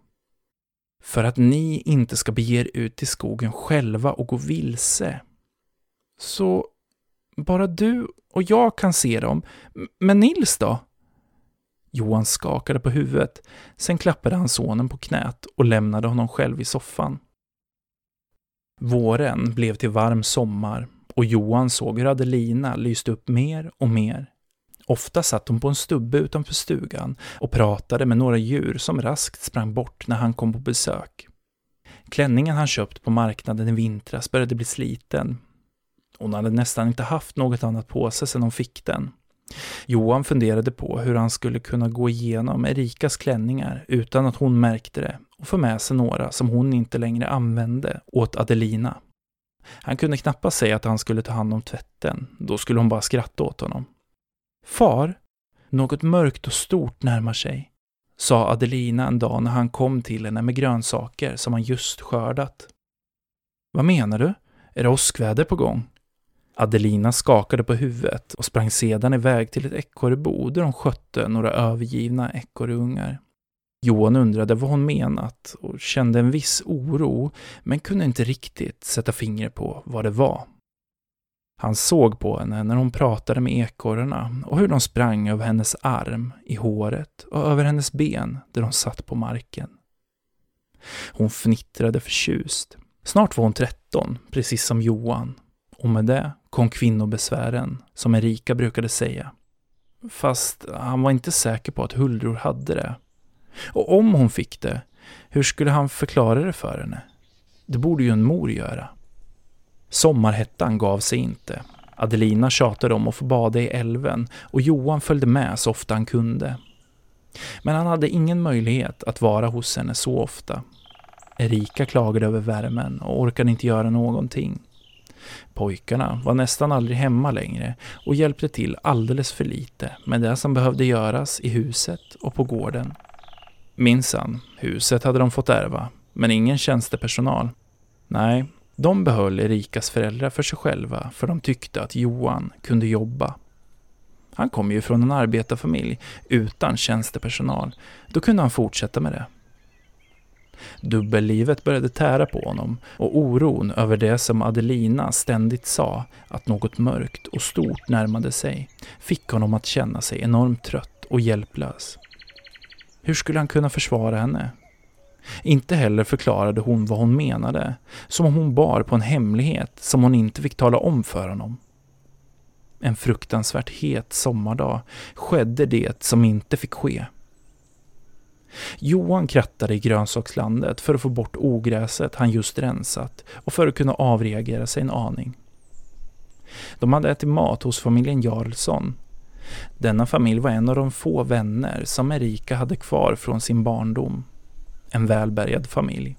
För att ni inte ska bege er ut i skogen själva och gå vilse. Så bara du och jag kan se dem. Men Nils då? Johan skakade på huvudet. Sen klappade han sonen på knät och lämnade honom själv i soffan. Våren blev till varm sommar och Johan såg hur Adelina lyste upp mer och mer. Ofta satt hon på en stubbe utanför stugan och pratade med några djur som raskt sprang bort när han kom på besök. Klänningen han köpt på marknaden i vintras började bli sliten. Hon hade nästan inte haft något annat på sig sedan hon fick den. Johan funderade på hur han skulle kunna gå igenom Erikas klänningar utan att hon märkte det och få med sig några som hon inte längre använde åt Adelina. Han kunde knappast säga att han skulle ta hand om tvätten, då skulle hon bara skratta åt honom. Far, något mörkt och stort närmar sig, sa Adelina en dag när han kom till henne med grönsaker som han just skördat. Vad menar du? Är det åskväder på gång? Adelina skakade på huvudet och sprang sedan iväg till ett ekorrebo där de skötte några övergivna ekorrungar. Johan undrade vad hon menat och kände en viss oro, men kunde inte riktigt sätta fingret på vad det var. Han såg på henne när hon pratade med ekorrarna och hur de sprang över hennes arm, i håret och över hennes ben där de satt på marken. Hon fnittrade förtjust. Snart var hon tretton, precis som Johan. Och med det kom kvinnobesvären, som Erika brukade säga. Fast han var inte säker på att Huldror hade det. Och om hon fick det, hur skulle han förklara det för henne? Det borde ju en mor göra. Sommarhettan gav sig inte. Adelina tjatade om att få bada i älven och Johan följde med så ofta han kunde. Men han hade ingen möjlighet att vara hos henne så ofta. Erika klagade över värmen och orkade inte göra någonting. Pojkarna var nästan aldrig hemma längre och hjälpte till alldeles för lite med det som behövde göras i huset och på gården. Minsann, huset hade de fått ärva, men ingen tjänstepersonal. Nej, de behöll Erikas föräldrar för sig själva för de tyckte att Johan kunde jobba. Han kom ju från en arbetarfamilj utan tjänstepersonal. Då kunde han fortsätta med det. Dubbellivet började tära på honom och oron över det som Adelina ständigt sa, att något mörkt och stort närmade sig, fick honom att känna sig enormt trött och hjälplös. Hur skulle han kunna försvara henne? Inte heller förklarade hon vad hon menade, som om hon bar på en hemlighet som hon inte fick tala om för honom. En fruktansvärt het sommardag skedde det som inte fick ske. Johan krattade i grönsakslandet för att få bort ogräset han just rensat och för att kunna avreagera sig en aning. De hade ätit mat hos familjen Jarlsson. Denna familj var en av de få vänner som Erika hade kvar från sin barndom. En välbärgad familj.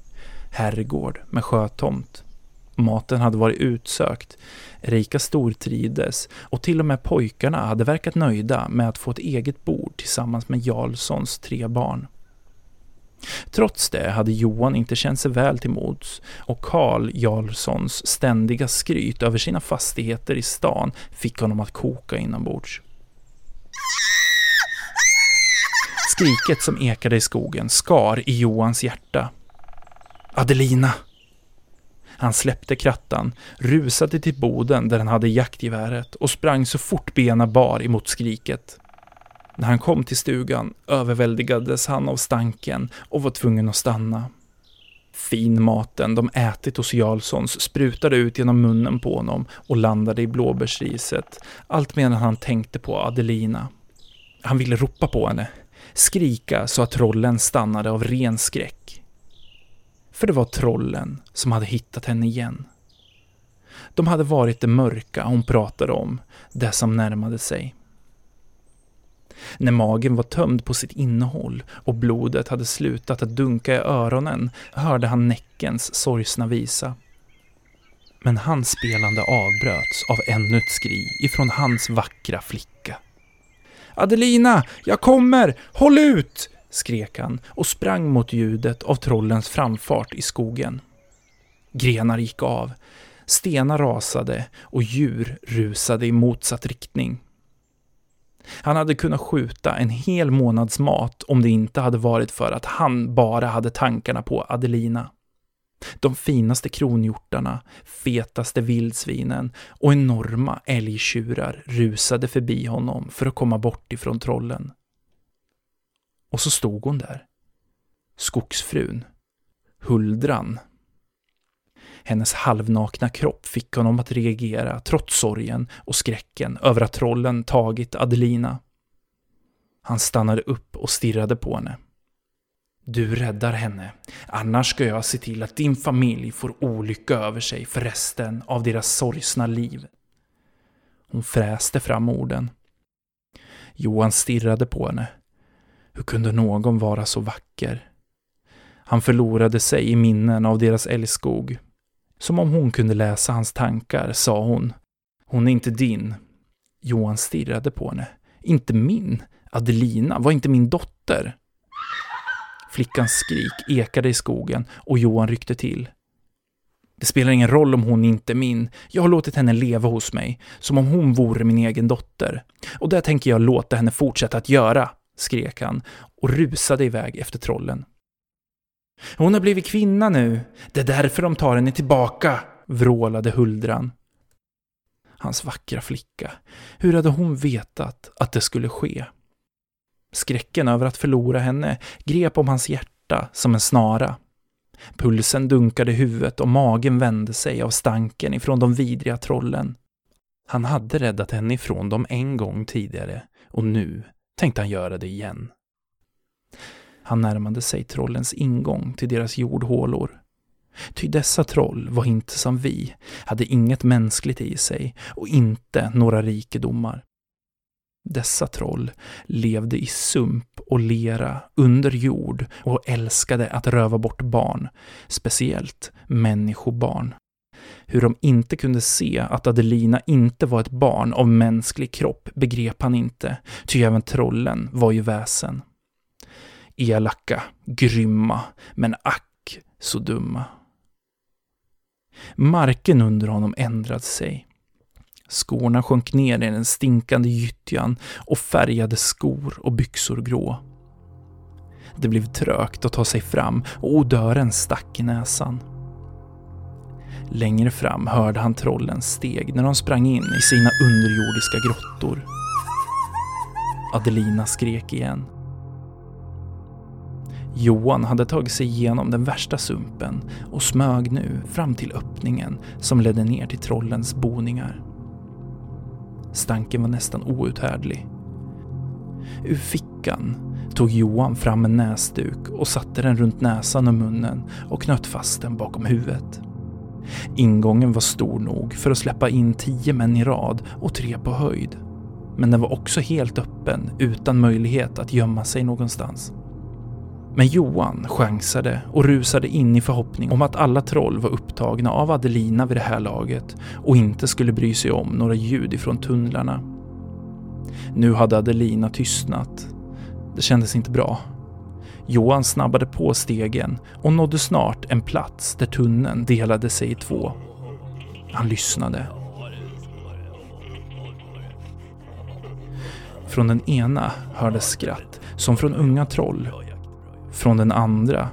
Herrgård med sjötomt. Maten hade varit utsökt. Erika stortrides och till och med pojkarna hade verkat nöjda med att få ett eget bord tillsammans med Jarlssons tre barn. Trots det hade Johan inte känt sig väl till mods och Karl Jarlssons ständiga skryt över sina fastigheter i stan fick honom att koka inombords. Skriket som ekade i skogen skar i Johans hjärta. Adelina! Han släppte krattan, rusade till boden där han hade jaktgeväret och sprang så fort bena bar emot skriket. När han kom till stugan överväldigades han av stanken och var tvungen att stanna. Finmaten de ätit hos Jarlssons sprutade ut genom munnen på honom och landade i blåbärsriset, allt medan han tänkte på Adelina. Han ville ropa på henne, skrika så att trollen stannade av ren skräck. För det var trollen som hade hittat henne igen. De hade varit det mörka hon pratade om, det som närmade sig. När magen var tömd på sitt innehåll och blodet hade slutat att dunka i öronen hörde han Näckens sorgsna visa. Men hans spelande avbröts av ännu ett skri ifrån hans vackra flicka. Adelina, jag kommer! Håll ut! skrek han och sprang mot ljudet av trollens framfart i skogen. Grenar gick av, stenar rasade och djur rusade i motsatt riktning. Han hade kunnat skjuta en hel månads mat om det inte hade varit för att han bara hade tankarna på Adelina. De finaste kronhjortarna, fetaste vildsvinen och enorma älgtjurar rusade förbi honom för att komma bort ifrån trollen. Och så stod hon där. Skogsfrun. Huldran. Hennes halvnakna kropp fick honom att reagera trots sorgen och skräcken över att trollen tagit Adelina. Han stannade upp och stirrade på henne. Du räddar henne, annars ska jag se till att din familj får olycka över sig för resten av deras sorgsna liv. Hon fräste fram orden. Johan stirrade på henne. Hur kunde någon vara så vacker? Han förlorade sig i minnen av deras älskog som om hon kunde läsa hans tankar sa hon. Hon är inte din. Johan stirrade på henne. Inte min? Adelina var inte min dotter. Flickans skrik ekade i skogen och Johan ryckte till. Det spelar ingen roll om hon inte är min. Jag har låtit henne leva hos mig, som om hon vore min egen dotter. Och det tänker jag låta henne fortsätta att göra, skrek han och rusade iväg efter trollen. Hon har blivit kvinna nu. Det är därför de tar henne tillbaka, vrålade Huldran. Hans vackra flicka. Hur hade hon vetat att det skulle ske? Skräcken över att förlora henne grep om hans hjärta som en snara. Pulsen dunkade i huvudet och magen vände sig av stanken ifrån de vidriga trollen. Han hade räddat henne ifrån dem en gång tidigare och nu tänkte han göra det igen. Han närmade sig trollens ingång till deras jordhålor. Ty dessa troll var inte som vi, hade inget mänskligt i sig och inte några rikedomar. Dessa troll levde i sump och lera under jord och älskade att röva bort barn, speciellt människobarn. Hur de inte kunde se att Adelina inte var ett barn av mänsklig kropp begrep han inte, ty även trollen var ju väsen elaka, grymma, men ack så dumma. Marken under honom ändrade sig. Skorna sjönk ner i den stinkande gyttjan och färgade skor och byxor grå. Det blev trögt att ta sig fram och odören stack i näsan. Längre fram hörde han trollens steg när de sprang in i sina underjordiska grottor. Adelina skrek igen. Johan hade tagit sig igenom den värsta sumpen och smög nu fram till öppningen som ledde ner till trollens boningar. Stanken var nästan outhärdlig. Ur fickan tog Johan fram en näsduk och satte den runt näsan och munnen och knöt fast den bakom huvudet. Ingången var stor nog för att släppa in tio män i rad och tre på höjd. Men den var också helt öppen utan möjlighet att gömma sig någonstans. Men Johan chansade och rusade in i förhoppning om att alla troll var upptagna av Adelina vid det här laget och inte skulle bry sig om några ljud ifrån tunnlarna. Nu hade Adelina tystnat. Det kändes inte bra. Johan snabbade på stegen och nådde snart en plats där tunneln delade sig i två. Han lyssnade. Från den ena hördes skratt, som från unga troll från den andra.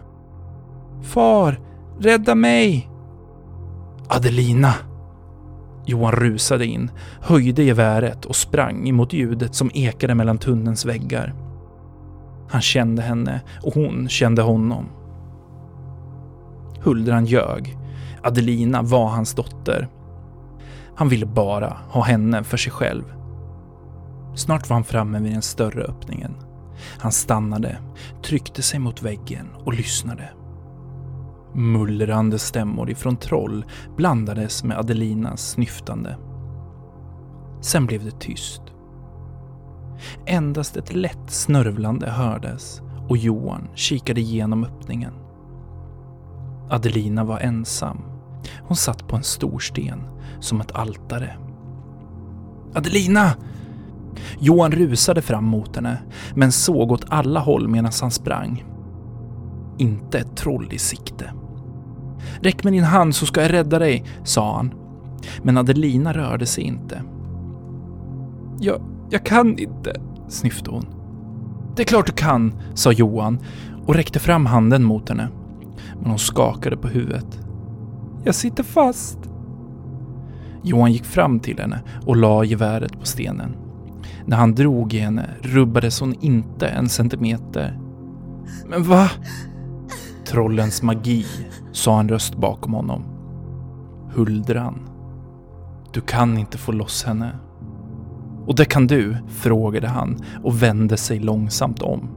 Far, rädda mig! Adelina! Johan rusade in, höjde geväret och sprang emot ljudet som ekade mellan tunnelns väggar. Han kände henne och hon kände honom. Huldran ljög. Adelina var hans dotter. Han ville bara ha henne för sig själv. Snart var han framme vid den större öppningen. Han stannade, tryckte sig mot väggen och lyssnade. Mullrande stämmor ifrån troll blandades med Adelinas snyftande. Sen blev det tyst. Endast ett lätt snörvlande hördes och Johan kikade igenom öppningen. Adelina var ensam. Hon satt på en stor sten, som ett altare. Adelina! Johan rusade fram mot henne, men såg åt alla håll medan han sprang. Inte ett troll i sikte. Räck mig din hand så ska jag rädda dig, sa han. Men Adelina rörde sig inte. Jag, jag kan inte, snyftade hon. Det är klart du kan, sa Johan och räckte fram handen mot henne. Men hon skakade på huvudet. Jag sitter fast. Johan gick fram till henne och la geväret på stenen. När han drog i henne rubbades hon inte en centimeter. Men va? Trollens magi, sa en röst bakom honom. Huldran. Du kan inte få loss henne. Och det kan du, frågade han och vände sig långsamt om.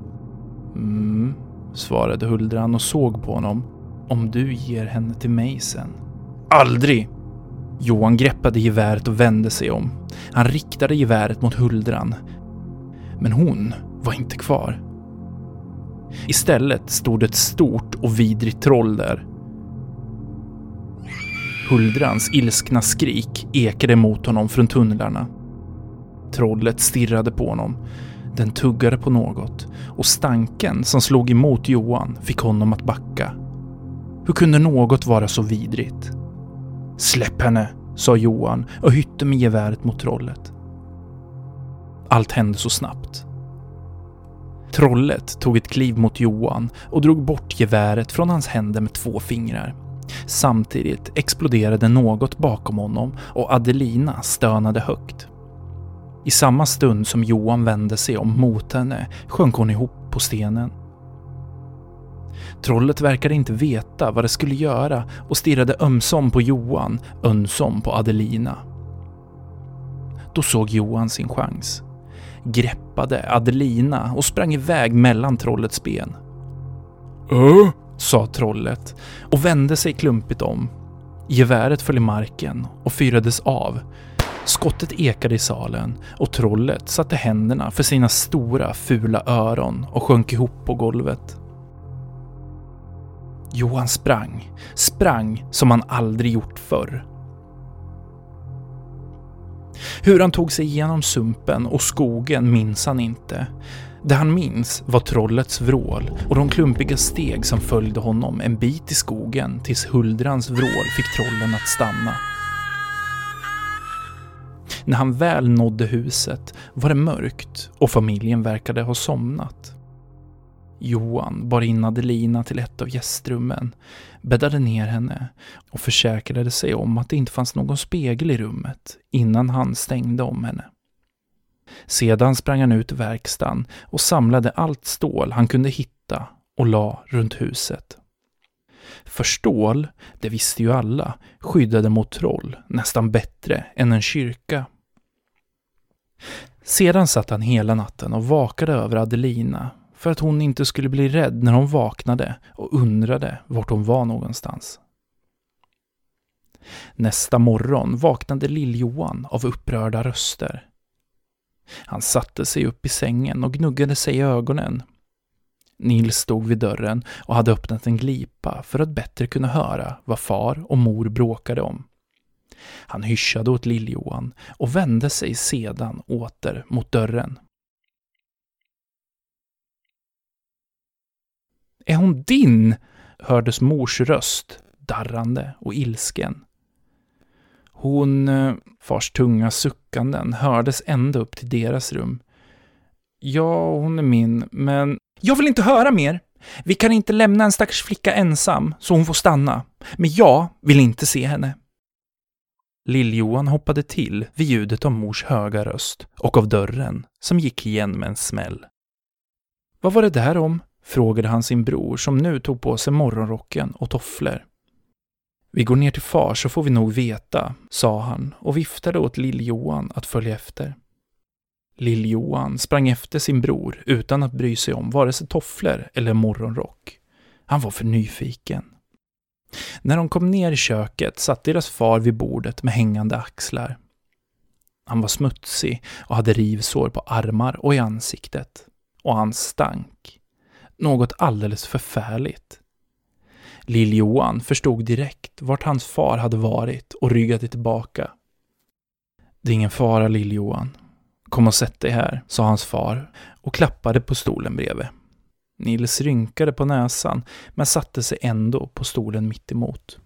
Mm, svarade Huldran och såg på honom. Om du ger henne till mig sen. Aldrig! Johan greppade geväret och vände sig om. Han riktade geväret mot Huldran. Men hon var inte kvar. Istället stod ett stort och vidrigt troll där. Huldrans ilskna skrik ekade mot honom från tunnlarna. Trollet stirrade på honom. Den tuggade på något och stanken som slog emot Johan fick honom att backa. Hur kunde något vara så vidrigt? Släpp henne, sa Johan och hytte med geväret mot trollet. Allt hände så snabbt. Trollet tog ett kliv mot Johan och drog bort geväret från hans händer med två fingrar. Samtidigt exploderade något bakom honom och Adelina stönade högt. I samma stund som Johan vände sig om mot henne sjönk hon ihop på stenen. Trollet verkade inte veta vad det skulle göra och stirrade ömsom på Johan, ömsom på Adelina. Då såg Johan sin chans. Greppade Adelina och sprang iväg mellan trollets ben. Äh? sa trollet och vände sig klumpigt om. Geväret föll i marken och fyrades av. Skottet ekade i salen och trollet satte händerna för sina stora fula öron och sjönk ihop på golvet. Johan sprang, sprang som han aldrig gjort förr. Hur han tog sig igenom sumpen och skogen minns han inte. Det han minns var trollets vrål och de klumpiga steg som följde honom en bit i skogen tills Huldrans vrål fick trollen att stanna. När han väl nådde huset var det mörkt och familjen verkade ha somnat. Johan bar in Adelina till ett av gästrummen, bäddade ner henne och försäkrade sig om att det inte fanns någon spegel i rummet innan han stängde om henne. Sedan sprang han ut i verkstaden och samlade allt stål han kunde hitta och la runt huset. För stål, det visste ju alla, skyddade mot troll nästan bättre än en kyrka. Sedan satt han hela natten och vakade över Adelina för att hon inte skulle bli rädd när hon vaknade och undrade vart hon var någonstans. Nästa morgon vaknade Lill-Johan av upprörda röster. Han satte sig upp i sängen och gnuggade sig i ögonen. Nils stod vid dörren och hade öppnat en glipa för att bättre kunna höra vad far och mor bråkade om. Han hyschade åt Lill-Johan och vände sig sedan åter mot dörren. Är hon din? hördes mors röst, darrande och ilsken. Hon, eh, fars tunga suckanden, hördes ända upp till deras rum. Ja, hon är min, men... Jag vill inte höra mer! Vi kan inte lämna en stackars flicka ensam, så hon får stanna. Men jag vill inte se henne. Lill-Johan hoppade till vid ljudet av mors höga röst och av dörren, som gick igen med en smäll. Vad var det där om? Frågade han sin bror som nu tog på sig morgonrocken och tofflor. Vi går ner till far så får vi nog veta, sa han och viftade åt Lill-Johan att följa efter. Lill-Johan sprang efter sin bror utan att bry sig om vare sig tofflor eller morgonrock. Han var för nyfiken. När de kom ner i köket satt deras far vid bordet med hängande axlar. Han var smutsig och hade rivsår på armar och i ansiktet. Och han stank. Något alldeles förfärligt. Lill-Johan förstod direkt vart hans far hade varit och ryggade tillbaka. Det är ingen fara, Lill-Johan. Kom och sätt dig här, sa hans far och klappade på stolen bredvid. Nils rynkade på näsan, men satte sig ändå på stolen mitt emot.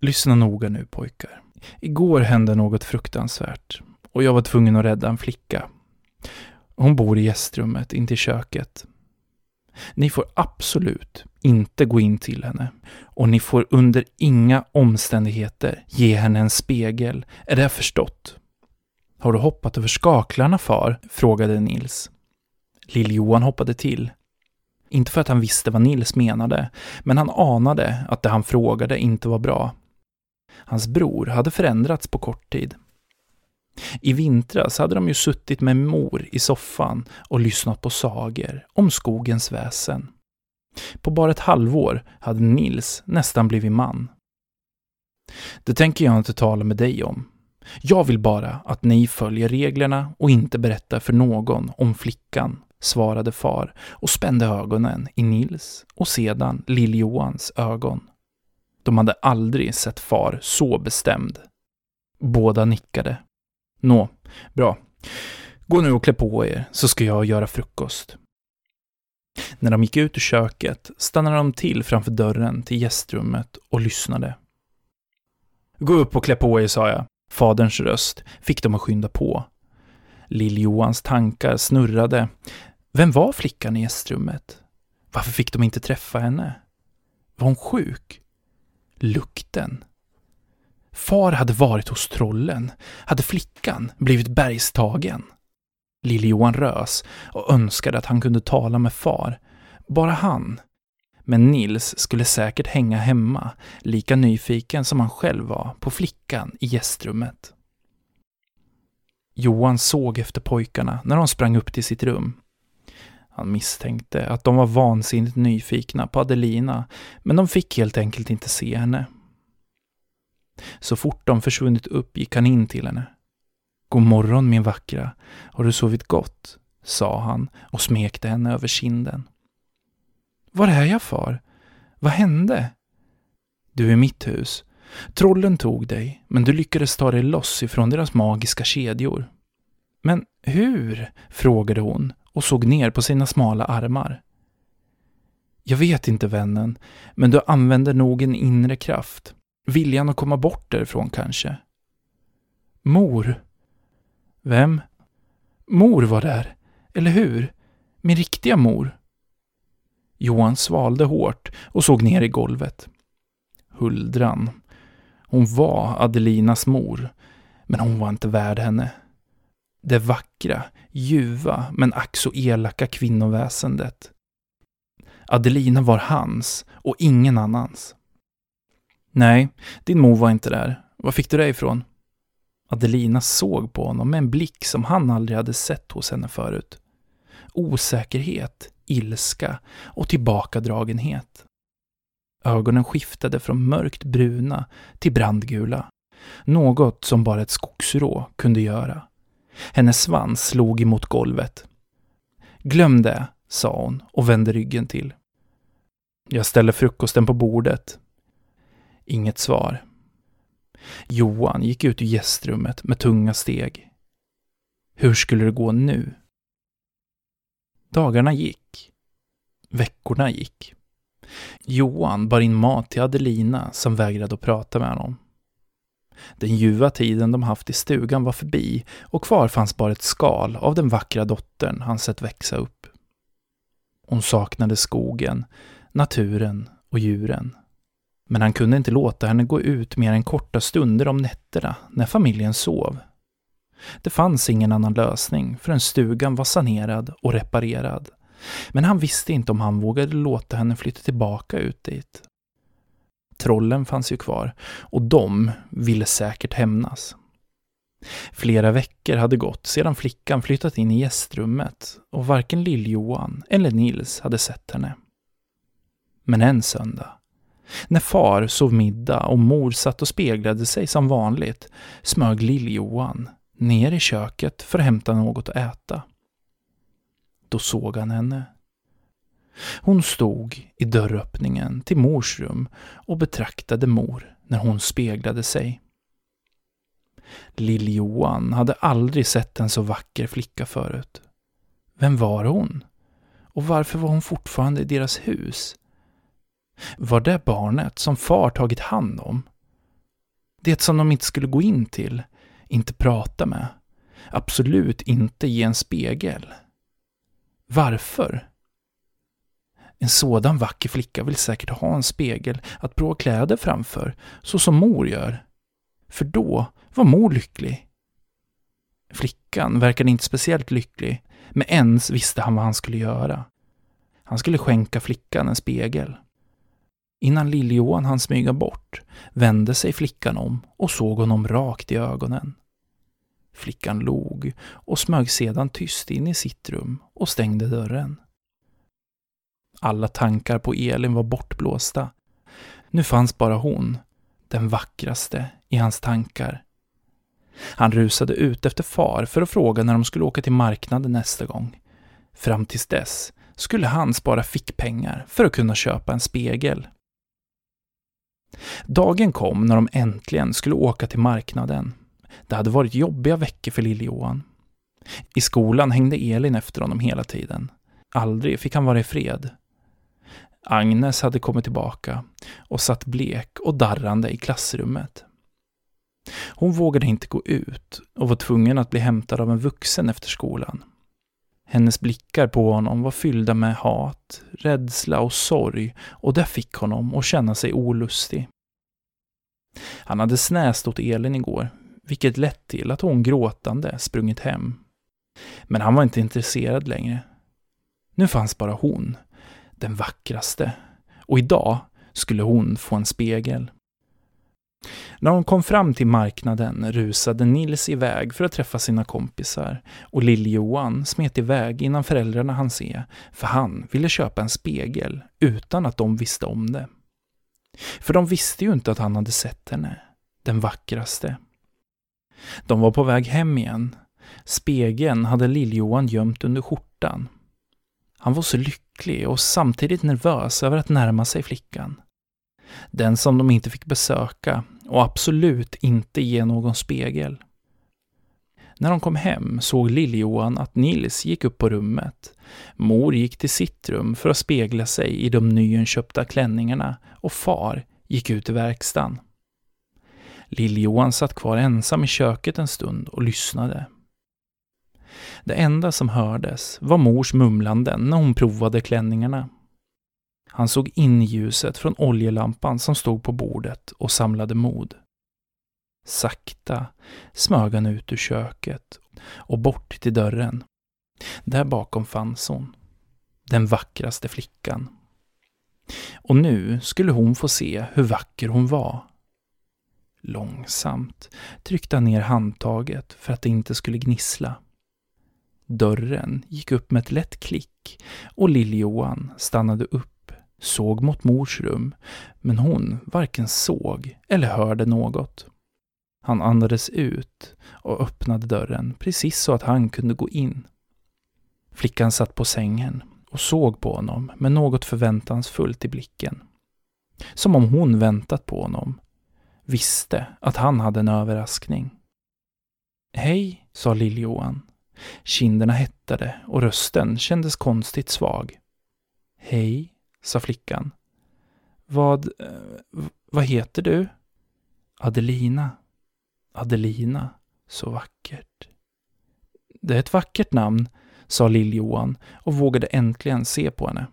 Lyssna noga nu pojkar. Igår hände något fruktansvärt och jag var tvungen att rädda en flicka. Hon bor i gästrummet intill köket. Ni får absolut inte gå in till henne och ni får under inga omständigheter ge henne en spegel. Är det förstått? Har du hoppat över skaklarna, far? frågade Nils. Lill-Johan hoppade till. Inte för att han visste vad Nils menade, men han anade att det han frågade inte var bra. Hans bror hade förändrats på kort tid. I vintras hade de ju suttit med mor i soffan och lyssnat på sagor om skogens väsen. På bara ett halvår hade Nils nästan blivit man. Det tänker jag inte tala med dig om. Jag vill bara att ni följer reglerna och inte berättar för någon om flickan, svarade far och spände ögonen i Nils och sedan Lill-Johans ögon. De hade aldrig sett far så bestämd. Båda nickade. Nå, bra. Gå nu och klä på er, så ska jag göra frukost. När de gick ut ur köket stannade de till framför dörren till gästrummet och lyssnade. Gå upp och klä på er, sa jag. Faderns röst fick dem att skynda på. Lill-Johans tankar snurrade. Vem var flickan i gästrummet? Varför fick de inte träffa henne? Var hon sjuk? Lukten. Far hade varit hos trollen. Hade flickan blivit bergstagen? Lill-Johan rös och önskade att han kunde tala med far. Bara han. Men Nils skulle säkert hänga hemma, lika nyfiken som han själv var på flickan i gästrummet. Johan såg efter pojkarna när de sprang upp till sitt rum. Han misstänkte att de var vansinnigt nyfikna på Adelina, men de fick helt enkelt inte se henne. Så fort de försvunnit upp gick han in till henne. God morgon min vackra, har du sovit gott? sa han och smekte henne över kinden. Var är jag far? Vad hände? Du är mitt hus. Trollen tog dig, men du lyckades ta dig loss ifrån deras magiska kedjor. Men hur? frågade hon och såg ner på sina smala armar. Jag vet inte, vännen, men du använder nog en inre kraft. Viljan att komma bort därifrån kanske. Mor. Vem? Mor var där, eller hur? Min riktiga mor. Johan svalde hårt och såg ner i golvet. Huldran. Hon var Adelinas mor, men hon var inte värd henne. Det vackra, ljuva, men ack så elaka kvinnoväsendet. Adelina var hans och ingen annans. Nej, din mor var inte där. Var fick du det ifrån? Adelina såg på honom med en blick som han aldrig hade sett hos henne förut. Osäkerhet, ilska och tillbakadragenhet. Ögonen skiftade från mörkt bruna till brandgula. Något som bara ett skogsrå kunde göra. Hennes svans slog emot golvet. Glöm det, sa hon och vände ryggen till. Jag ställer frukosten på bordet. Inget svar. Johan gick ut ur gästrummet med tunga steg. Hur skulle det gå nu? Dagarna gick. Veckorna gick. Johan bar in mat till Adelina som vägrade att prata med honom. Den ljuva tiden de haft i stugan var förbi och kvar fanns bara ett skal av den vackra dottern han sett växa upp. Hon saknade skogen, naturen och djuren. Men han kunde inte låta henne gå ut mer än korta stunder om nätterna när familjen sov. Det fanns ingen annan lösning förrän stugan var sanerad och reparerad. Men han visste inte om han vågade låta henne flytta tillbaka ut dit. Trollen fanns ju kvar och de ville säkert hämnas. Flera veckor hade gått sedan flickan flyttat in i gästrummet och varken Lill-Johan eller Nils hade sett henne. Men en söndag, när far sov middag och mor satt och speglade sig som vanligt, smög Lill-Johan ner i köket för att hämta något att äta. Då såg han henne. Hon stod i dörröppningen till mors rum och betraktade mor när hon speglade sig. Lill-Johan hade aldrig sett en så vacker flicka förut. Vem var hon? Och varför var hon fortfarande i deras hus? Var det barnet som far tagit hand om? Det som de inte skulle gå in till, inte prata med, absolut inte ge en spegel. Varför? En sådan vacker flicka vill säkert ha en spegel att prova kläder framför, så som mor gör. För då var mor lycklig. Flickan verkade inte speciellt lycklig, men ens visste han vad han skulle göra. Han skulle skänka flickan en spegel. Innan Lill-Johan hann smyga bort vände sig flickan om och såg honom rakt i ögonen. Flickan log och smög sedan tyst in i sitt rum och stängde dörren. Alla tankar på Elin var bortblåsta. Nu fanns bara hon, den vackraste, i hans tankar. Han rusade ut efter far för att fråga när de skulle åka till marknaden nästa gång. Fram tills dess skulle han spara fickpengar för att kunna köpa en spegel. Dagen kom när de äntligen skulle åka till marknaden. Det hade varit jobbiga veckor för Lill-Johan. I skolan hängde Elin efter honom hela tiden. Aldrig fick han vara i fred. Agnes hade kommit tillbaka och satt blek och darrande i klassrummet. Hon vågade inte gå ut och var tvungen att bli hämtad av en vuxen efter skolan. Hennes blickar på honom var fyllda med hat, rädsla och sorg och det fick honom att känna sig olustig. Han hade snäst åt Elin igår, vilket lett till att hon gråtande sprungit hem. Men han var inte intresserad längre. Nu fanns bara hon, den vackraste. Och idag skulle hon få en spegel. När de kom fram till marknaden rusade Nils iväg för att träffa sina kompisar och Lill-Johan smet iväg innan föräldrarna hann se, för han ville köpa en spegel utan att de visste om det. För de visste ju inte att han hade sett henne, den vackraste. De var på väg hem igen. Spegeln hade Lill-Johan gömt under skjortan. Han var så lycklig och samtidigt nervös över att närma sig flickan. Den som de inte fick besöka och absolut inte ge någon spegel. När de kom hem såg Lill-Johan att Nils gick upp på rummet. Mor gick till sitt rum för att spegla sig i de nyinköpta klänningarna och far gick ut i verkstaden. Lill-Johan satt kvar ensam i köket en stund och lyssnade. Det enda som hördes var mors mumlanden när hon provade klänningarna. Han såg in ljuset från oljelampan som stod på bordet och samlade mod. Sakta smög han ut ur köket och bort till dörren. Där bakom fanns hon. Den vackraste flickan. Och nu skulle hon få se hur vacker hon var. Långsamt tryckte han ner handtaget för att det inte skulle gnissla. Dörren gick upp med ett lätt klick och Lill-Johan stannade upp, såg mot mors rum, men hon varken såg eller hörde något. Han andades ut och öppnade dörren precis så att han kunde gå in. Flickan satt på sängen och såg på honom med något förväntansfullt i blicken. Som om hon väntat på honom. Visste att han hade en överraskning. Hej, sa Lill-Johan. Kinderna hettade och rösten kändes konstigt svag. Hej, sa flickan. Vad, eh, vad heter du? Adelina. Adelina, så vackert. Det är ett vackert namn, sa Lill-Johan och vågade äntligen se på henne.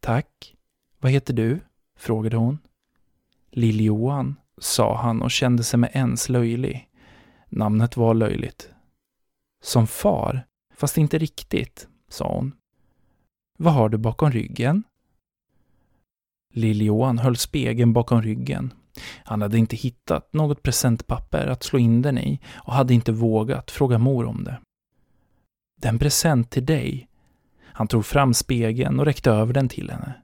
Tack. Vad heter du? frågade hon. Lill-Johan, sa han och kände sig med ens löjlig. Namnet var löjligt. Som far, fast inte riktigt, sa hon. Vad har du bakom ryggen? Lill-Johan höll spegeln bakom ryggen. Han hade inte hittat något presentpapper att slå in den i och hade inte vågat fråga mor om det. Det är en present till dig. Han tog fram spegeln och räckte över den till henne.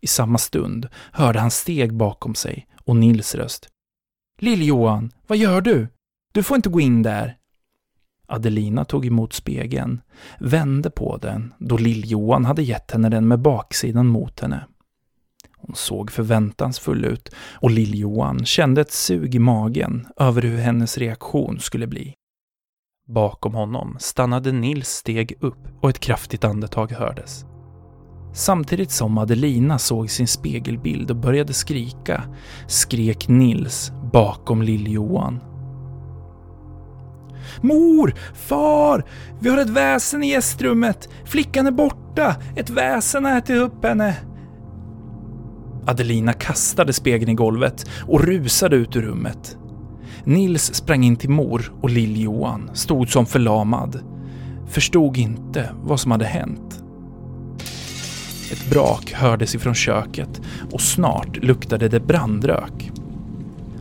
I samma stund hörde han steg bakom sig och Nils röst. Lill-Johan, vad gör du? Du får inte gå in där. Adelina tog emot spegeln, vände på den då Lill-Johan hade gett henne den med baksidan mot henne. Hon såg förväntansfull ut och Lill-Johan kände ett sug i magen över hur hennes reaktion skulle bli. Bakom honom stannade Nils steg upp och ett kraftigt andetag hördes. Samtidigt som Adelina såg sin spegelbild och började skrika skrek Nils bakom Lill-Johan. Mor! Far! Vi har ett väsen i gästrummet! Flickan är borta! Ett väsen har ätit upp henne! Adelina kastade spegeln i golvet och rusade ut ur rummet. Nils sprang in till mor och Lill-Johan stod som förlamad. Förstod inte vad som hade hänt. Ett brak hördes ifrån köket och snart luktade det brandrök.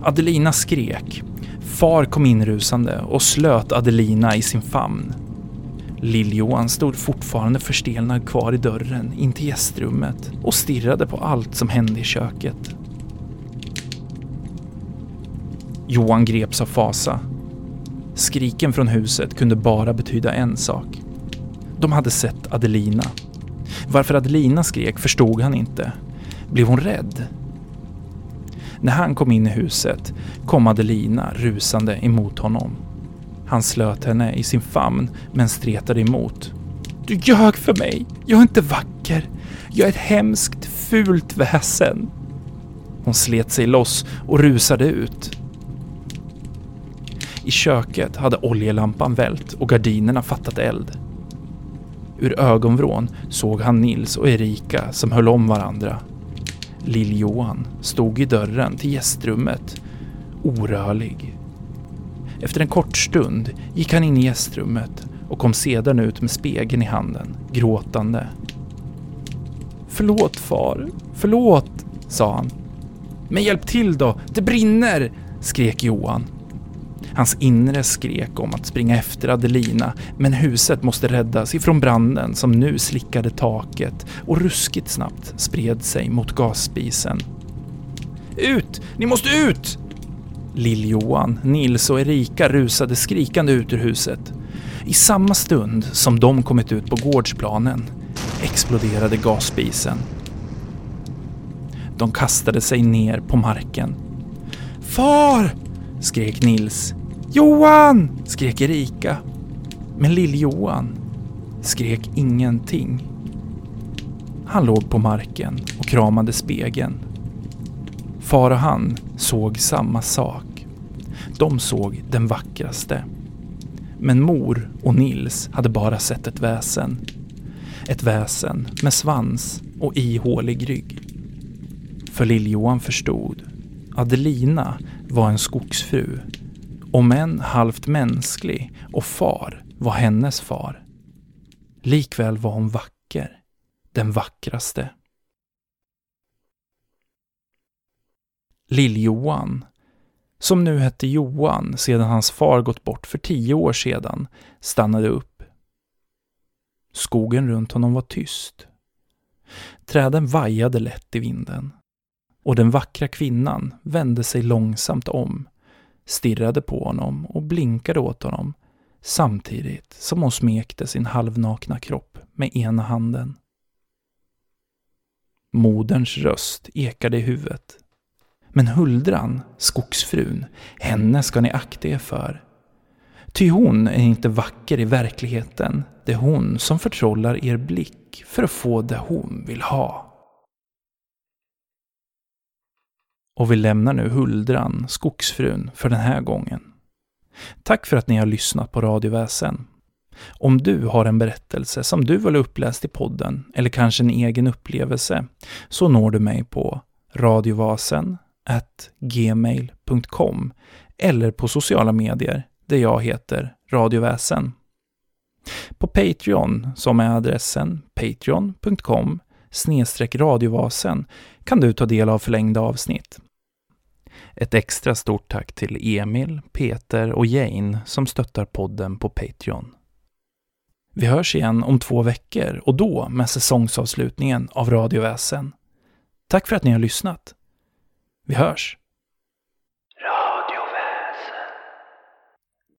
Adelina skrek. Far kom inrusande och slöt Adelina i sin famn. Lill-Johan stod fortfarande förstelnad kvar i dörren in till gästrummet och stirrade på allt som hände i köket. Johan greps av fasa. Skriken från huset kunde bara betyda en sak. De hade sett Adelina. Varför Adelina skrek förstod han inte. Blev hon rädd? När han kom in i huset kom Adelina rusande emot honom. Han slöt henne i sin famn men stretade emot. Du ljög för mig! Jag är inte vacker! Jag är ett hemskt, fult väsen! Hon slet sig loss och rusade ut. I köket hade oljelampan vält och gardinerna fattat eld. Ur ögonvrån såg han Nils och Erika som höll om varandra. Lill-Johan stod i dörren till gästrummet, orörlig. Efter en kort stund gick han in i gästrummet och kom sedan ut med spegeln i handen, gråtande. Förlåt far, förlåt, sa han. Men hjälp till då, det brinner! skrek Johan. Hans inre skrek om att springa efter Adelina, men huset måste räddas ifrån branden som nu slickade taket och ruskigt snabbt spred sig mot gasspisen. Ut! Ni måste ut! Lill-Johan, Nils och Erika rusade skrikande ut ur huset. I samma stund som de kommit ut på gårdsplanen exploderade gasspisen. De kastade sig ner på marken. Far! skrek Nils. Johan! skrek Erika. Men Lill-Johan skrek ingenting. Han låg på marken och kramade spegeln. Far och han såg samma sak. De såg den vackraste. Men mor och Nils hade bara sett ett väsen. Ett väsen med svans och ihålig rygg. För Lill-Johan förstod. Adelina var en skogsfru. Om än halvt mänsklig och far var hennes far. Likväl var hon vacker. Den vackraste. Lill-Johan, som nu hette Johan sedan hans far gått bort för tio år sedan, stannade upp. Skogen runt honom var tyst. Träden vajade lätt i vinden. Och den vackra kvinnan vände sig långsamt om, stirrade på honom och blinkade åt honom samtidigt som hon smekte sin halvnakna kropp med ena handen. Moderns röst ekade i huvudet. Men Huldran, skogsfrun, henne ska ni akta er för. Ty hon är inte vacker i verkligheten. Det är hon som förtrollar er blick för att få det hon vill ha. Och vi lämnar nu Huldran, skogsfrun, för den här gången. Tack för att ni har lyssnat på Radioväsen. Om du har en berättelse som du vill ha uppläst i podden, eller kanske en egen upplevelse, så når du mig på radiovasen gmail.com eller på sociala medier där jag heter Radioväsen. På Patreon, som är adressen patreon.com snedstreck radiovasen kan du ta del av förlängda avsnitt. Ett extra stort tack till Emil, Peter och Jane som stöttar podden på Patreon. Vi hörs igen om två veckor och då med säsongsavslutningen av Radioväsen. Tack för att ni har lyssnat. Vi hörs!